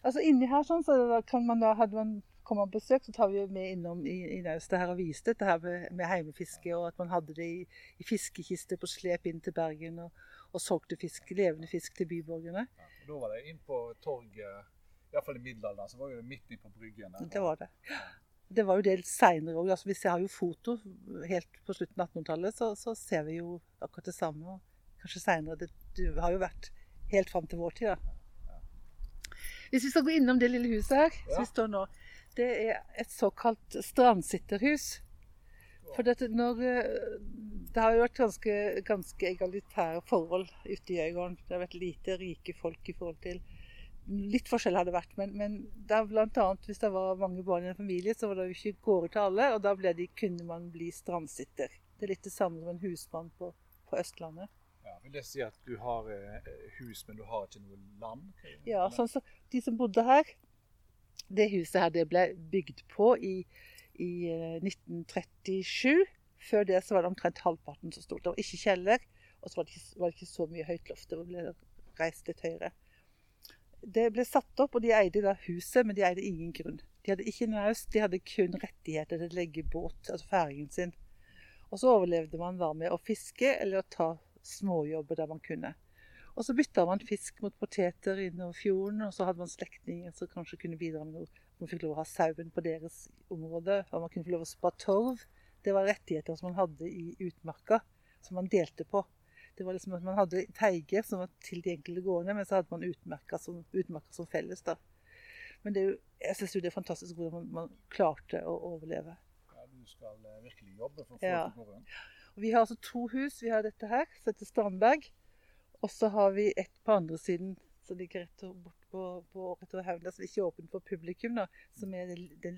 Altså Inni her sånn, så da kan man da, hadde man kommer på besøk, så tar vi med innom i, i naustet her og viste dette her med, med heimefiske, og at man hadde det i, i fiskekiste på slep inn til Bergen, og, og solgte fisk, levende fisk til byborgerne. Ja, og da var det inn på torget, iallfall i middelalderen, så var det midt inn på bryggen. der. Det var det. Det var jo det seinere òg. Altså, vi har jo foto helt på slutten av 1800-tallet, så, så ser vi jo akkurat det samme. Og kanskje seinere. Det, har jo vært helt fram til vår tid, da. Hvis vi skal gå innom det lille huset her, Ja. som vi står nå, det er et såkalt strandsitterhus. For dette, når, eh, det har jo vært ganske, ganske egalitære forhold ute i øygården. Det har vært lite rike folk i forhold til Litt forskjell har det vært, men, men det blant annet, hvis det var mange barn i en familie, så var det jo ikke gårder til alle, og da de, kunne man bli strandsitter. Det er litt det samme som en husmann på, på Østlandet. Ja, vil det si at du har eh, hus, men du har ikke noe land? Ja, sånn så De som bodde her Det huset her det ble bygd på i, i eh, 1937. Før det så var det omtrent halvparten som sto. Det var ikke kjeller, og så var det ikke, var det ikke så mye høyt loft. Det ble reist litt høyere. Det ble satt opp, og de eide da huset, men de eide ingen grunn. De hadde ikke naust, de hadde kun rettigheter til å legge båt, altså færingen sin. Og så overlevde man bare med å fiske eller å ta småjobber der man kunne. Og så bytta man fisk mot poteter innover fjorden, og så hadde man slektninger som kanskje kunne bidra med noe Man fikk lov å ha sauen på deres område, og man kunne få lov å spa torv. Det var rettigheter som man hadde i utmarka, som man delte på. Det var liksom at Man hadde teiger som var til de enkelte gårdene, men så hadde man utmarka som, som felles. da. Men det jo, jeg syns det er fantastisk hvordan man, man klarte å overleve. Ja, du skal eh, virkelig jobbe for å få Ja. det til å gå rundt. Vi har altså to hus. Vi har dette her, som heter Strandberg. Og så har vi et på andre siden som ligger rett og bort på, på rett over haugen, som ikke er åpent for publikum. da, Som er det, det,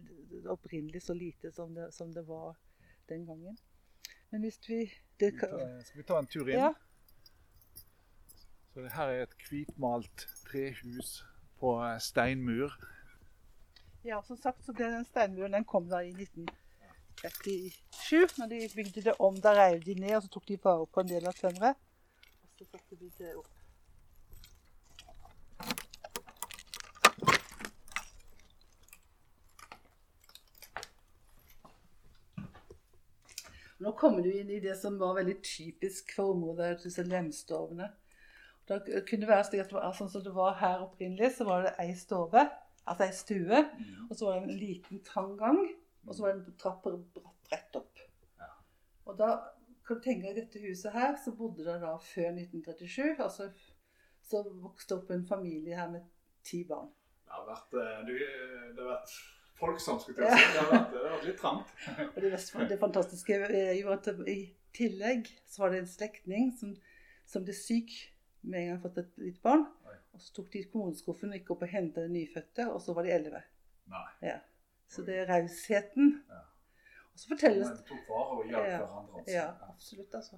opprinnelig så lite som det, som det var den gangen. Men hvis vi det, Skal vi ta- Skal vi ta en tur inn? Ja, Så det her er et hvitmalt trehus på eh, steinmur. ja, som sagt så ble den steinmuren den kom da i 1937. Når de bygde det om, da reiv de ned, og så tok de vare på en del av tømmeret. Så setter vi det opp. Nå kommer du inn i det som var veldig typisk for området, disse lemstovene. Da kunne det være slik at det var sånn som det var her opprinnelig, så var det ei stove, altså ei stue, og så var det en liten trang gang, og så var det en trapp bratt rett opp. Ja. Og da kan du tenke deg dette huset her, så bodde det da før 1937, altså så vokste opp en familie her med ti barn. Det har vært, eh, du, eh, det har vært folksomt, skulle til å si. Det har vært, det har vært litt trangt. [laughs] Og det, mest, det fantastiske jo at i tillegg så var det en slektning som, som ble syk med en gang fått et lite barn. Og så tok de kommuneskuffen og gikk opp og hentet det nyfødte, og så var de elleve. Ja. Så det er rausheten. Ja. Og så fortelles og hjalp Ja. altså. Ja, absolutt, altså.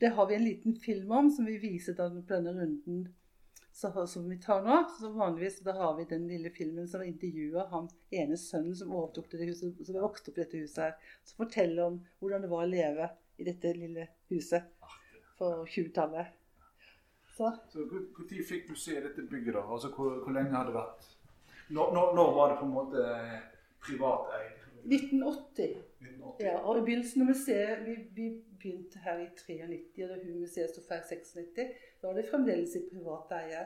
Det har vi en liten film om som vi viser da på denne runden så, som vi tar nå. Så vanligvis da har vi den lille filmen som intervjuer han ene sønnen som overtok det huset, som vokste opp i dette huset her. Som forteller om hvordan det var å leve i dette lille huset for på 20-tallet. Så Så Når fikk du se dette bygget? da? Altså, Hvor, hvor lenge har det vært Når, når, når var det på en måte privateid? 1980. 1980? Ja, og i begynnelsen av museet Vi, vi begynte her i 93, og da hun museet sto ferdig i 96. Da var det fremdeles i privat eie.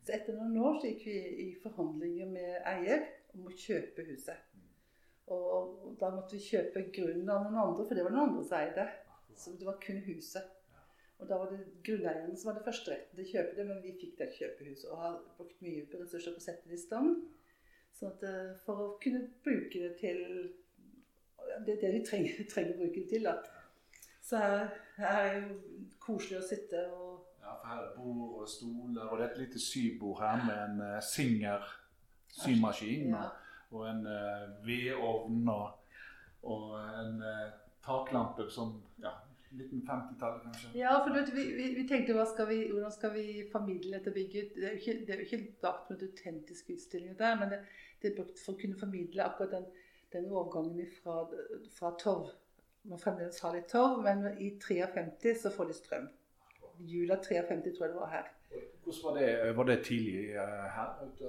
Så etter noen år så gikk vi i forhandlinger med eier om å kjøpe huset. Og, og da måtte vi kjøpe grunnen av noen andre, for det var noen andre som eide. Så det var kun huset. Og da var det grunneierne som hadde førsteretten til å kjøpe det, men vi fikk det kjøpehuset og har brukt mye ressurser på å sette det i stand. Sånn at eh, for å kunne bruke det til Det er det vi trenger, [laughs] trenger bruken til. da. Så her, her er jo koselig å sitte og Ja, for her er bord og stoler, og det er et lite sybord her med en uh, Singer symaskin. ja. Og, en uh, vedovn og, og en uh, taklampe som ja, 1950-tallet kanskje. Ja, for vet, vi, vi, vi tenkte skal vi, hvordan skal vi formidle dette bygget? Det er jo ikke, det er jo ikke lagt en autentisk utstilling, der, men det, det er brukt for å kunne formidle akkurat den, den overgangen fra, fra torv. Man fremdeles har litt torv, men i 53 så får de strøm. Jula 53 tror jeg det var her. Hvordan var det, var det tidlig eh, her ute?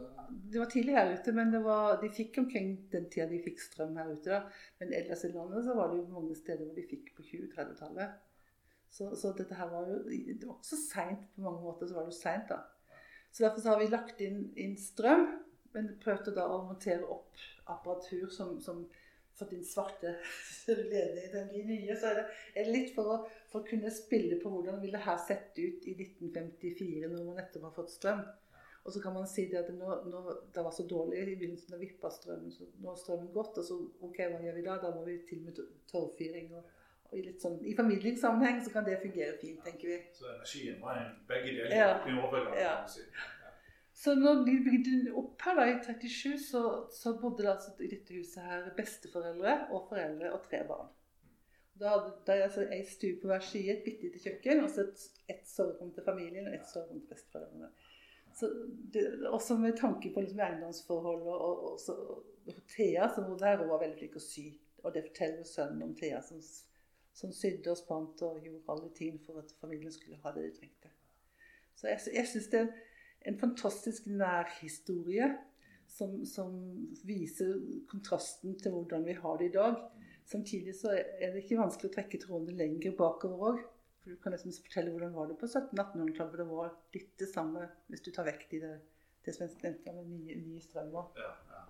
Det var tidlig her ute, men det var, de fikk omkring den tida de fikk strøm her ute. da. Men ellers i landet så var det jo mange steder hvor de fikk på 20-30-tallet. Så, så dette her var jo Det var også seint på mange måter. så var det jo sent da. Så derfor så har vi lagt inn, inn strøm, men prøvde da å montere opp apparatur som, som for inn svarte [laughs] ledninger. den nye, så er det, litt for å, for å kunne spille på hvordan det ville her sett ut i 1954 når man nettopp har fått strøm. Og så kan man si det at nå, nå, det var så dårlig i begynnelsen da vippa strømmen, så nå har strømmen gått. Og så OK, hva gjør vi da? Da må vi til med torvfyring. Og, og i, litt sånn, I familiesammenheng så kan det fungere fint, tenker vi. Så energien var en begge deler Ja. i overgangen? Ja. Så når de bygde opp her da, i 37, så, så bodde det altså i dette huset her besteforeldre og foreldre og tre barn. Da hadde de altså ei stue på hver side, et bitte lite kjøkken, og så et, et soverom til familien og et soverom til besteforeldrene. Så det, også med tanke på liksom eiendomsforhold og, og, og, så, og Thea, som bodde her, hun var veldig flink å sy. Og det forteller sønnen om Thea, som, som sydde og spant og gjorde alle ting for at familien skulle ha det de trengte. Så jeg, jeg synes det er en, fantastisk nærhistorie som, som viser kontrasten til hvordan vi har det i dag. Samtidig så er det ikke vanskelig å trekke trådene lenger bakover òg. Du kan liksom fortelle hvordan var det på 1700-1800-tallet. For det var litt det samme hvis du tar vekk de, det, det som nevnte med nye, nye strømmer. Ja, ja.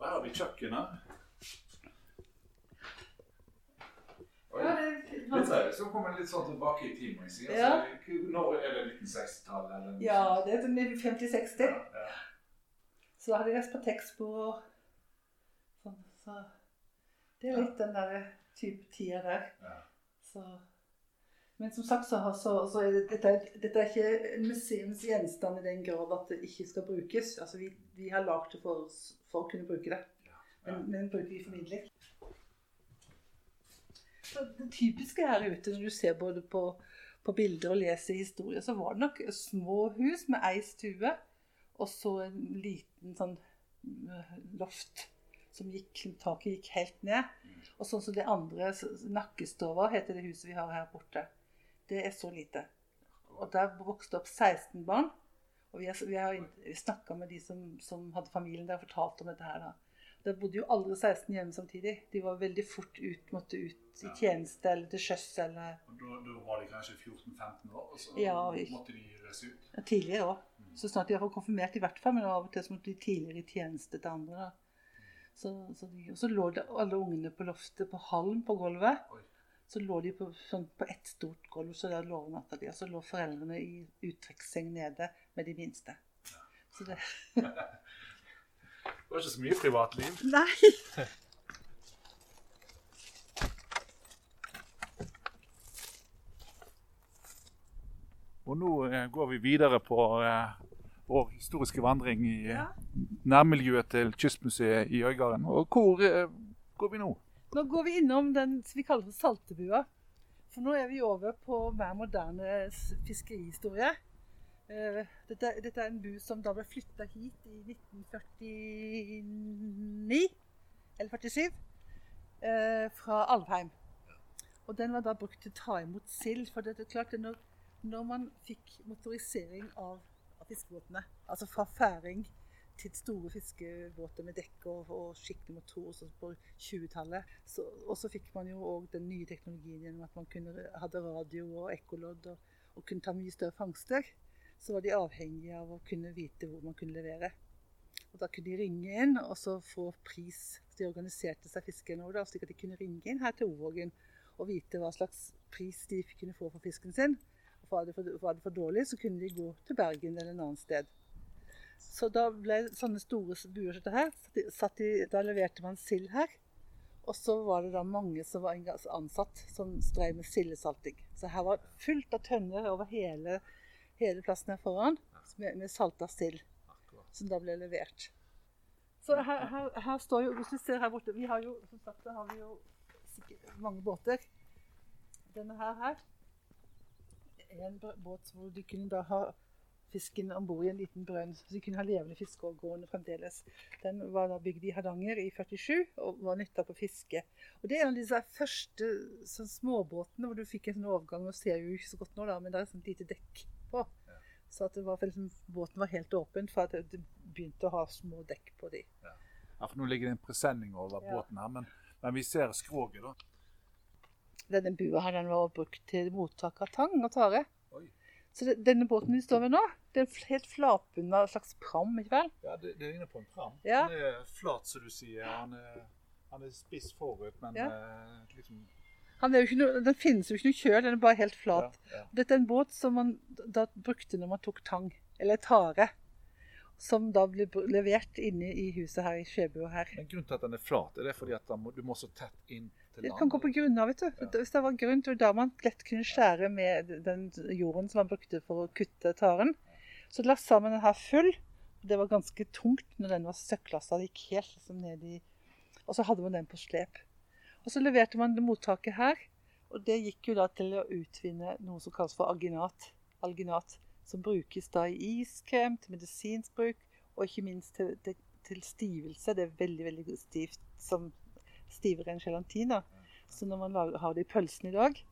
Her har vi kjøkkenet. Oi. Ja, det, Litt seriøst, så kommer litt sånn tilbake i tid, må jeg si. Altså, når er det 1960-tallet? eller noe ja, det er sånn 50-60. Ja, ja. Så da hadde jeg lest på og sånn. Så det er litt den der type tida der. Ja. Så. Men som sagt så, så, så er det, dette, er- dette er ikke en museumsgjenstand i den grad at det ikke skal brukes. Altså vi, vi har lagd det for, for å kunne bruke det. Men, men bruker vi formidling. Det typiske her ute, når du ser både på, på bilder og leser historier, så var det nok små hus med ei stue, og så en liten sånn øh, loft som gikk, taket gikk helt ned. Og sånn som det andre, Nakkestova heter det huset vi har her borte. Det er så lite. Og der vokste opp 16 barn. Og vi har, vi har snakka med de som, som hadde familien der og fortalt om dette her. da. Det bodde jo aldri 16 hjemme samtidig. De var veldig fort ut, måtte ut i tjeneste eller til sjøs eller Og da, da var de kanskje 14-15 år, og så Ja, måtte de reise ut. ja, tidligere òg. Så snart de har konfirmert, i hvert fall. Men av og til så måtte de tidligere i tjeneste til andre. da. Så, så de, og så lå det alle ungene på loftet på halm på gulvet. Oi. Så lå de på, sånn, på ett stort gulv, så der lå natta de. Og så lå foreldrene i uttrekksseng nede med de minste. Så det [laughs] Det var ikke så mye privatliv. [laughs] Nei! Og nå eh, går vi videre på eh, vår historiske vandring i eh, Ja. nærmiljøet til Kystmuseet i Øygarden. Og hvor eh, går vi nå? Nå går vi innom den som vi kaller for Saltebua. For nå er vi over på mer moderne fiskerihistorie. Eh, Dette, dette er en bu som da ble flytta hit i 1949, eller 47, eh, fra Alvheim. Og den var da brukt til å ta imot sild. For det er klart, når, når man fikk motorisering av, av fiskebåtene, altså fra færing til store fiskebåter med dekk og, og skikkelig motor sånn på 20-tallet. Så- Og så fikk man jo òg den nye teknologien gjennom at man kunne, hadde radio og ekkolodd og, og kunne ta mye større fangster. Så var de avhengige av å kunne vite hvor man kunne levere. Og Da kunne de ringe inn og så få pris. De organiserte seg fiskerne over, da, slik at de kunne ringe inn her til Ovågen og vite hva slags pris de kunne få for fisken sin. Og Var det for, var det for dårlig, så kunne de gå til Bergen eller et annet sted. Så da ble sånne store buer som her, satt de- da leverte man sild her. Og så var det da mange som var ansatt som drev med sildesalting. Så her var fullt av tønner over hele, hele plassen her foran med, med salta sild som da ble levert. Så her, her, her står jo, hvis du ser her borte, vi har jo, som sagt, har vi jo sikkert mange båter. Denne her, her er en båt hvor de kunne da ha fisken om bord i en liten brønn. Så de kunne ha levende fisk fremdeles. Den var da bygd i Hardanger i 47 og var nytta på fiske. Og Det er en av disse første sånn småbåtene hvor du fikk en sånn overgang. Nå ser jo ikke så godt nå, da, men det er et sånt lite dekk. Så var, liksom, båten var helt åpen for at det- begynte å ha små dekk på de. Ja, for Nå ligger det en presenning over Ja. båten her, men, men vi ser skroget, da. Denne bua her den var brukt til mottak av tang og tare. Oi. Så det, denne båten vi står ved nå, det er en helt flatbunna slags pram, ikke vel? Ja, det, det ligner på en pram. Ja. Den er flat, som du sier. Han er, han er spiss forut, men Ja. eh, liksom Han er jo ikke noe, den finnes jo ikke noe kjøl, den er bare helt flat. Ja, ja. Dette er en båt som man da brukte når man tok tang, eller tare. Som da ble levert inne i huset her i Skjebua her. Men grunnen til at den er flat, er det fordi at må, du må så tett inn til Det kan gå på grunna, vet du. Hvis det var grunn til da man lett kunne skjære med den jorden som man brukte for å kutte taren. Så lassa man den her full. Det var ganske tungt når den var søkklassa. Det gikk helt liksom ned i Og så hadde man den på slep. Og så leverte man det mottaket her. Og det gikk jo da til å utvinne noe som kalles for alginat. Alginat. Som brukes da i iskrem, til medisinsk bruk, og ikke minst til, til, stivelse. Det er veldig, veldig stivt. Som stivere enn gelatin. da. Så når man har det i pølsen i dag,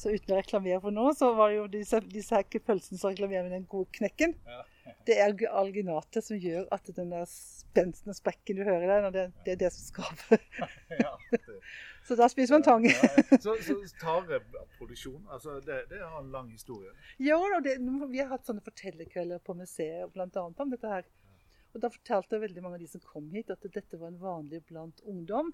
så uten å reklamere for noe, så var jo disse, disse her pølsene som reklamerer med den gode knekken. Ja. Det er alginatet som gjør at den der spensten og sprekken du hører der, det, det er det som skaper. [laughs] ja, det, Så da spiser man tang. Ja, så, så [laughs] tareproduksjon, altså det, det har en lang historie. Ja, da, det, vi har hatt sånne fortellerkvelder på museet annet om dette her. Og da fortalte veldig mange av de som kom hit, at dette var en vanlig blant ungdom.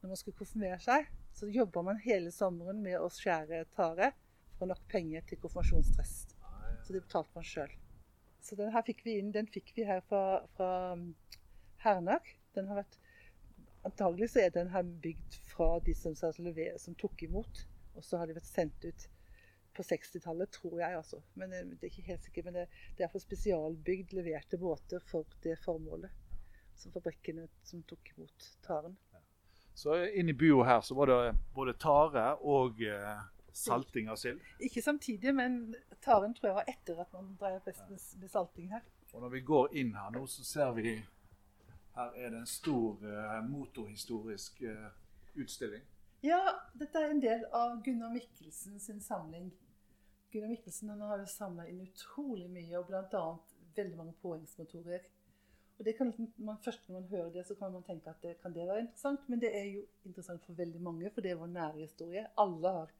Når man skulle konfirmere seg, så jobba man hele sommeren med å skjære tare for nok penger til konfirmasjonsdress. Så det betalte man sjøl. Så den her fikk vi inn, den fikk vi her fra, fra Hernak. Den har vært Antagelig så er den her bygd fra de som, som tok imot. Og så har de vært sendt ut på 60-tallet, tror jeg altså. Men eh, det er ikke helt sikkert. Men det, det er for spesialbygd, leverte båter for det formålet. Som fabrikkene som tok imot taren. Så i bua her så var det både tare og eh, salting av sild? Ikke samtidig, men taren tror jeg var etter at man dreier best med, salting her. Og når vi går inn her nå, så ser vi her er det en stor uh, motorhistorisk uh, utstilling. Ja, dette er en del av Gunnar Mikkelsen sin samling. Gunnar Mikkelsen han har jo samla inn utrolig mye, og bl.a. veldig mange påhengsmotorer. Og det kan, man, Først når man hører det, så kan man tenke at det, kan det være interessant. Men det er jo interessant for veldig mange, for det er vår nære historie. Alle har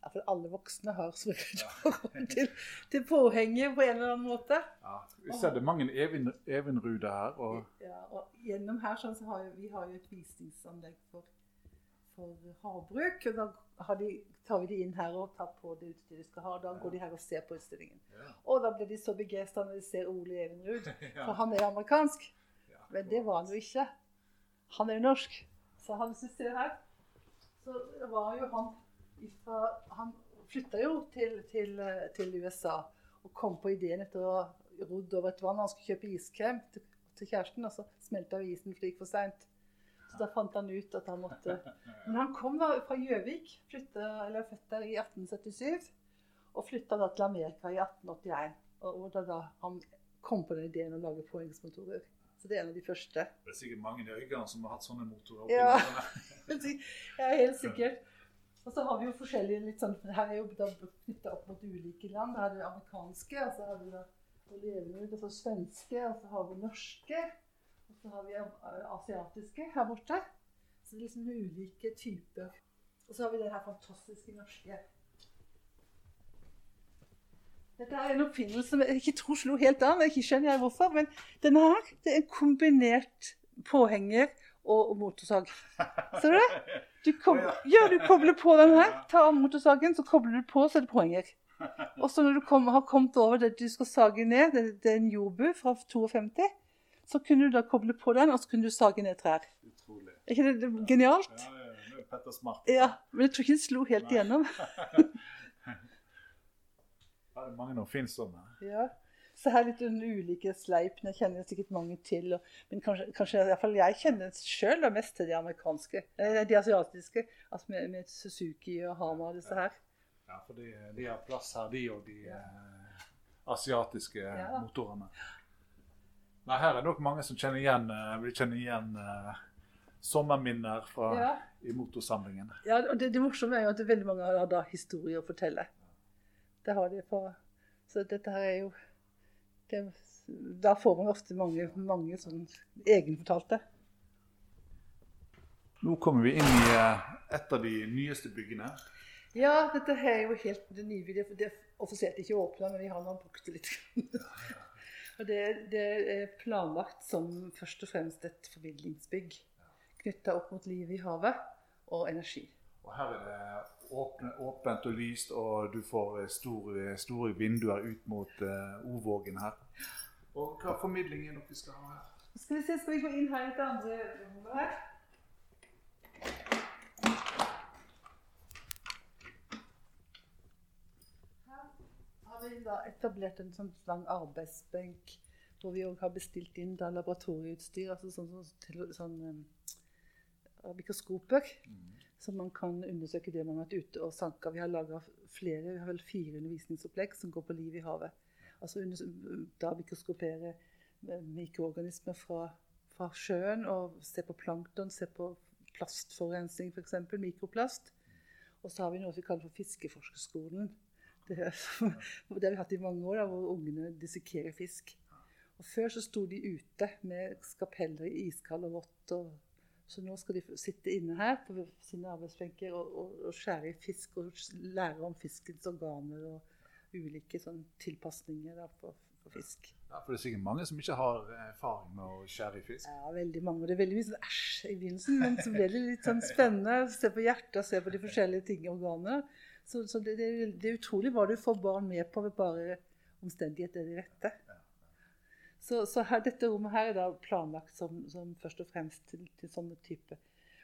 Iallfall alle voksne har så forhold til, til påhenget på en eller annen måte. Ja, Vi ser det mange even, evenruder her. Og... Ja, og gjennom her sånn, så har vi har jo et visningsanlegg for, for havbruk. og Da de, tar vi de inn her og tar på det utstyret de skal ha. Da går de her og ser på utstillingen. Ja. Og da blir de så begeistra når de ser Ole Evenrud, [laughs] for han er amerikansk. Men det var han jo ikke. Han er jo norsk. Så han syns det her, så var jo han ifra, Han flytta jo til, til, til, USA og kom på ideen etter å ha rodd over et vann. Han skulle kjøpe iskrem til, til kjæresten, og så smelta isen fordi det gikk for seint. Så da fant han ut at han måtte Men han kom da fra Gjøvik, eller født der i 1877, og flytta da til Amerika i 1881. Og, og da, da han kom på den ideen å lage påhengsmotorer. Så det er en av de første. Det er sikkert mange i Øygarden som har hatt sånne motorer. Ja, [laughs] ja, helt sikkert. Og så har vi jo forskjellige litt sånn, [laughs] Her er jo da knytta opp mot ulike land. Her er det amerikanske, og så har vi da levende og så svenske, og så har vi norske. Og så har vi asiatiske her borte. Så det er liksom ulike typer. Og så har vi det her fantastiske norske. Dette er en oppfinnelse som jeg ikke tror slo helt an. Ikke skjønner jeg hvorfor, men denne her det er kombinert påhenger og motorsag. Ser du det? Du, kobler, ja, du kobler på den her. Ta av motorsagen, så kobler du på, så er det poenger. [laughs] Og så når du kom, har kommet over det du skal sage ned, det, det er en jordbu fra 52, så kunne du da koble på den, og så kunne du sage ned trær. Utrolig. Er ikke det, det genialt? Ja, ja, er Petter Smart. Ja, men jeg tror ikke det slo helt Nei. igjennom. [laughs] det er mange noen oppfinnsomme. Ja. Så her litt ulike sleip. Jeg kjenner sikkert mange til. Og, men kanskje, kanskje fall jeg kjenner sjøl mest til de amerikanske. Eh, de asiatiske. Altså med, med Suzuki og Hama og disse her. Ja, for de, de har plass her, de og de ja. eh, asiatiske ja. motorene. Nei, her er det nok mange som kjenner igjen, eh, vil kjenne igjen sommerminner fra, ja. i motorsamlingen. Ja, og det, det morsomme er jo at veldig mange har da historier å fortelle. Det har de på Så dette her er jo det, da får man ofte mange, mange sånn egenfortalte. Nå kommer vi inn i eh, et av de nyeste byggene. Ja, dette er jo helt det nye. Det er offisielt ikke åpna, men vi har nå brukt det litt. og det, det, er planlagt som først og fremst et formidlingsbygg knytta opp mot livet i havet og energi. Og her er det åpne, åpent og lyst, og du får store, store vinduer ut mot uh, Ovågen her. Og hva formidling er dere skal ha her? Skal vi se, skal vi gå inn her i et andre rommet her? Her har vi da etablert en sånn lang arbeidsbenk hvor vi òg har bestilt inn da laboratorieutstyr, altså sånn, sånn, sånn um, mikroskoper. Mm så man kan undersøke det man har vært ute og sanka. Vi har laga flere, vi har vel fire undervisningsopplegg som går på liv i havet. Altså Da mikroskopere mikroorganismer fra, fra, sjøen og se på plankton, se på plastforurensning f.eks., mikroplast. Og så har vi noe vi kaller for Fiskeforskerskolen. Det, [laughs] det har vi hatt i mange år, da, hvor ungene dissekerer fisk. Og Før så sto de ute med skapeller i iskald og vått og så nå skal de sitte inne her på sine arbeidsbenker og, og, og, skjære i fisk og lære om fiskens organer og ulike sånn, tilpasninger da, på, på, fisk. Ja, For det er sikkert mange som ikke har erfaring med å skjære i fisk? Ja, veldig mange. Og Det er veldig mye sånn æsj i begynnelsen, men så ble det litt sånn spennende. Se på hjertet, se på de forskjellige ting i organene. Så, så det, det, det, er utrolig hva du får barn med på ved bare omstendigheter er de rette. Så, så her, dette rommet her er da planlagt som, som først og fremst til, til sånne type.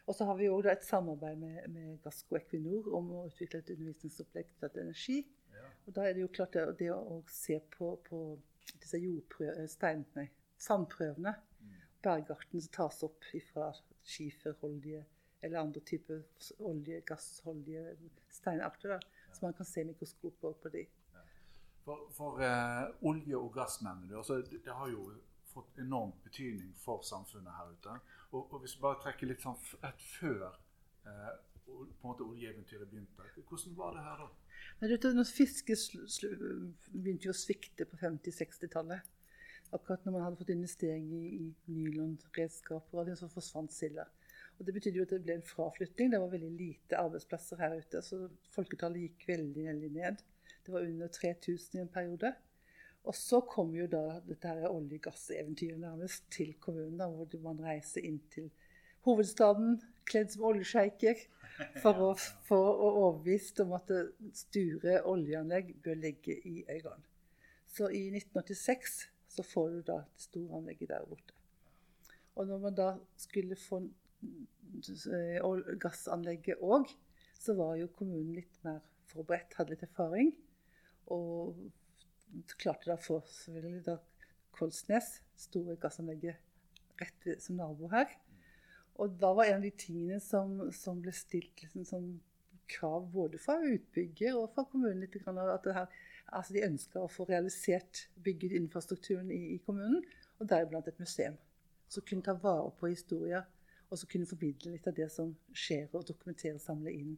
Og så har vi òg et samarbeid med, med Gassco Equinor om å utvikle et undervisningsopplegg til energi. Ja. Og da er det jo klart det, det å se på, på disse stein, nei, sandprøvene, mm. bergarten som tas opp fra skiferholdige eller andre typer olje, gassholdige steinarter, ja. så man kan se mikroskop på de. For, for eh, olje og gass nevner du. Altså, det, det, har jo fått enorm betydning for samfunnet her ute. Og, og hvis vi bare trekker litt sånn rett før eh, på en måte oljeeventyret begynte, hvordan var det her da? Når Fiske begynte jo å svikte på 50-60-tallet. Akkurat når man hadde fått investering i, i nylonredskaper, så forsvant silda. Det betydde jo at det ble en fraflytting. Det var veldig lite arbeidsplasser her ute. Så folketallet gikk veldig, veldig ned. Det var under 3000 i en periode. Og så kom jo da dette her olje- og gasseventyret nærmest til kommunen, da, hvor man reiser inn til hovedstaden kledd som oljesjeiker [laughs] for å få overbevist om at Sture oljeanlegg bør ligge i Øygarden. Så i 1986 så får du da det store anlegget der borte. Og når man da skulle få eh, gassanlegget òg, så var jo kommunen litt mer forberedt, hadde litt erfaring. Og klarte da selvfølgelig da Kolsnes, store gassanlegget, rett som nabo her. Og da var en av de tingene som, som ble stilt liksom, som krav både fra utbygger og fra kommunen litt, at her, altså de ønska å få realisert bygget infrastrukturen i, i kommunen, og deriblant et museum. Som kunne ta vare på historier, og som kunne formidle litt av det som skjer, og dokumentere og samle inn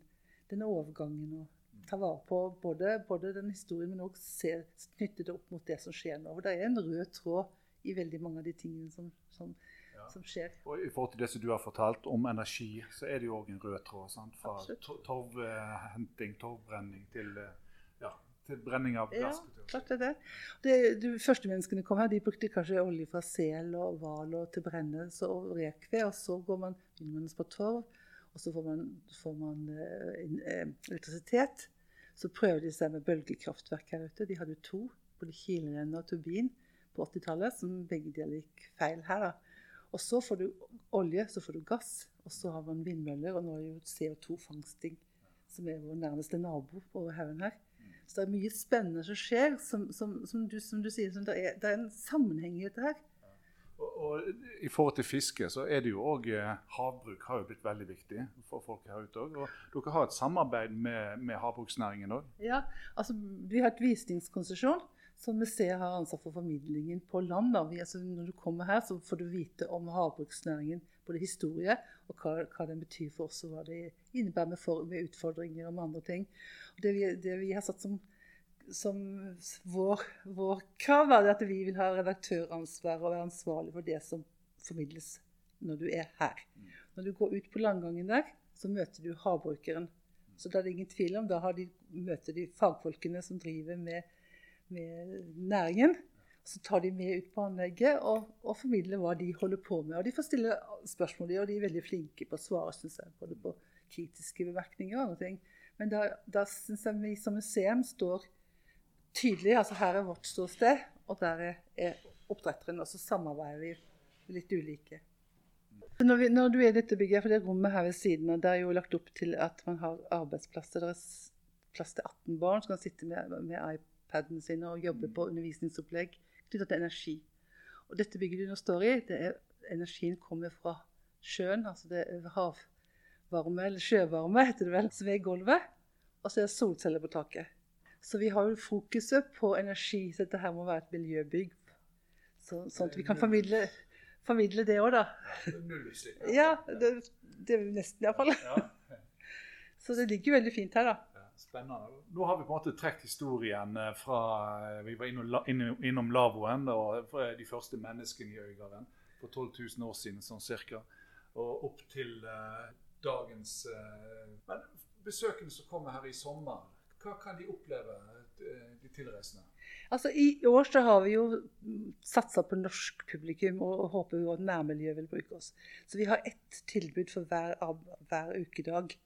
denne overgangen og ta vare på både, både den historien, men òg knytte det opp mot det som skjer nå. For det er en rød tråd i veldig mange av de tingene som, som, ja. som skjer. Og I forhold til det som du har fortalt om energi, så er det jo òg en rød tråd. Sant? Fra torvhenting, torvbrenning til eh, ja, til brenning av gass. Ja, klart det er det. det. De første menneskene kom her, de brukte kanskje olje fra sel og hval til brennelse og rekved. Og så går man, begynner på torv, og så får man, får man eh, elektrisitet. Så prøvde de seg med bølgekraftverk her ute. De hadde to, både kilrenne og turbin, på 80-tallet, som begge deler gikk feil her. da. Og så får du olje, så får du gass, og så har man vindmøller. Og nå er det jo CO2-fangsting, som er vår nærmeste nabo over haugen her. Så det er mye spennende som skjer. Som, som, som, du, som du, sier, det er, det, er, en sammenheng i dette her. I forhold til fiske så er det jo òg eh, Havbruk har jo blitt veldig viktig for folk her ute òg. Og dere har et samarbeid med, med havbruksnæringen òg? Ja, altså vi har et visningskonsesjon som museet har ansvar for formidlingen på land. Vi, altså, når du kommer her, så får du vite om havbruksnæringen, både historie og hva, hva den betyr for oss, og hva det innebærer med, for, med utfordringer og med andre ting. Det, vi, det vi har satt som som vår, vår krav er at vi vil ha redaktøransvar og være ansvarlig for det som formidles når du er her. Når du går ut på landgangen der, så møter du havbrukeren. Så da er det ingen tvil om, da de, møter de fagfolkene som driver med, med, næringen. Så tar de med ut på anlegget og, og, formidler hva de holder på med. Og de får stille spørsmål, og de er veldig flinke på å svare, syns jeg. Både på kritiske bemerkninger og andre ting. Men da, da syns jeg vi som museum står tydelig. altså Her er vårt ståsted, og der er oppdretteren. Og så samarbeider vi litt ulike. Når, vi, når, du er i dette bygget, for det rommet her ved siden av, det er jo lagt opp til at man har arbeidsplasser. Det er plass til 18 barn som kan sitte med, med iPadene sine og jobbe på undervisningsopplegg knyttet til energi. Og dette bygget du nå står i, det er, energien kommer fra sjøen. altså det er havvarme, eller sjøvarme heter det vel, som er i gulvet. Og så er det solceller på taket. Så vi har jo fokuset på energi. Så dette her må være et miljøbygg. Så, sånn at vi kan formidle, formidle det òg, da. Ja, det, det er nesten iallfall. [laughs] Så det ligger veldig fint her, da. Spennende. Nå har vi på en måte trukket historien eh, fra eh, Vi var innom, innom lavvoen, og de første menneskene i Øygarden for 12 000 år siden sånn cirka. Og opp til uh, dagens uh, Men besøkende som kommer her i sommer, hva kan de oppleve eh, de tilreisende? Altså, I år så har vi jo satsa på norsk publikum og, håper jo at nærmiljøet vil bruke oss. Så vi har ett tilbud for hver, hver ukedag.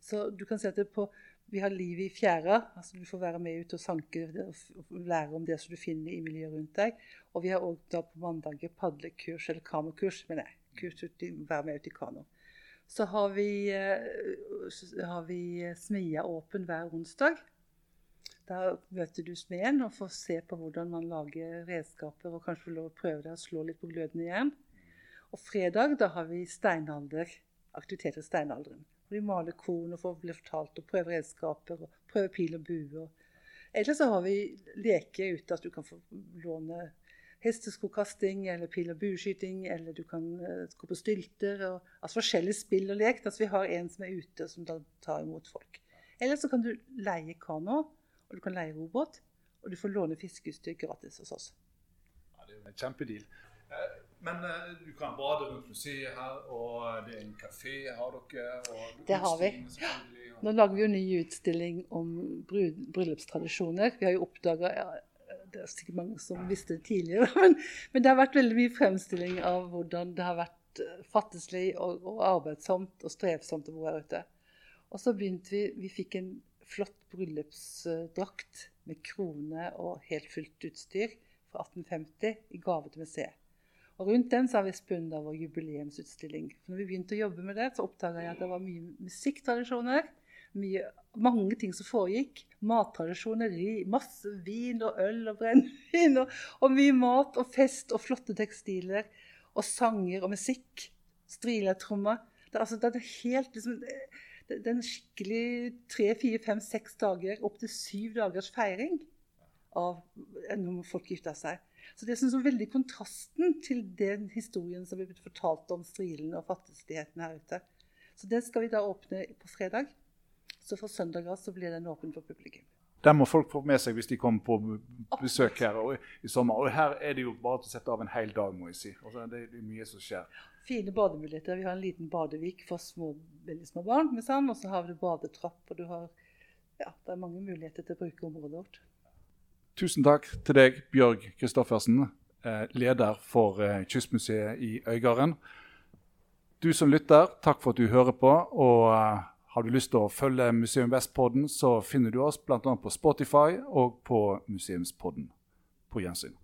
Så du kan si at på, vi har Liv i fjæra. altså Du får være med ut og sanke og lære om det som du finner i miljøet rundt deg. Og vi har òg på mandager padlekurs, eller kanokurs, mener jeg. Kurs ut, være med ut i kano. Så har vi, uh, har vi smia åpen hver onsdag. Da møter du smeden og får se på hvordan man lager redskaper, og kanskje få lov å prøve deg å slå litt på glødende jern. Og fredag da har vi steinalder, aktiviteter i steinalderen. Vi maler korn og får bli fortalt og prøve redskaper og prøve pil og bue. Eller så har vi leker ute at du kan få låne hesteskokasting eller pil- og bueskyting, eller du kan uh, gå på stylter. Og, altså forskjellige spill og lek. Altså vi har en som er ute, som da tar imot folk. Eller så kan du leie kano, og du kan leie robåt, og du får låne fiskeutstyr gratis hos oss. Ja, det er jo en kjempedeal. Eh, men uh, du kan bade rundt museet her, og det er en kafé har dere. det har vi. Nå lager vi jo ny utstilling om bryllupstradisjoner. Vi har jo oppdaga Det er sikkert mange som visste det tidligere, [laughs] men, men, det har vært veldig mye fremstilling av hvordan det har vært eh, fattigslig og, og arbeidsomt og strevsomt å bo her ute. Og så begynte vi Vi fikk en flott bryllupsdrakt med krone og helt fullt utstyr fra 1850 i gave til museet. Og rundt den så har vi spunnet vår jubileumsutstilling. Når vi begynte å jobbe med det, så oppdaga jeg at det var mye musikktradisjoner. Mye, mange ting som foregikk. Mattradisjoner, masse vin og øl og brennevin. Og, og, mye mat og fest og flotte tekstiler. Og sanger og musikk. Striletrommer. Det, altså, det er helt liksom, det, er en skikkelig tre, fire, fem, seks dager, opptil syv dagers feiring av når folk gifta seg. Så det er sånn veldig kontrasten til den historien som blitt fortalt om strilen og fattigheten her ute. Så det skal vi da åpne på fredag. Så fra søndag av så blir den åpen for publikum. Den må folk få med seg hvis de kommer på besøk her og, i sommer. Og her er det jo bare til å sette av en hel dag, må jeg si. Altså, det er mye som skjer. Fine bademuligheter. Vi har en liten badevik for små, veldig små barn med sand. Og så har vi badetrapp, og du har Ja, det er mange muligheter til å bruke området vårt. Tusen takk til deg, Bjørg Kristoffersen, eh, leder for eh, Kystmuseet i Øygarden. Du som lytter, takk for at du hører på. og eh, Har du lyst til å følge Museum Vest-podden, så finner du oss bl.a. på Spotify og på Museumspodden. På gjensyn.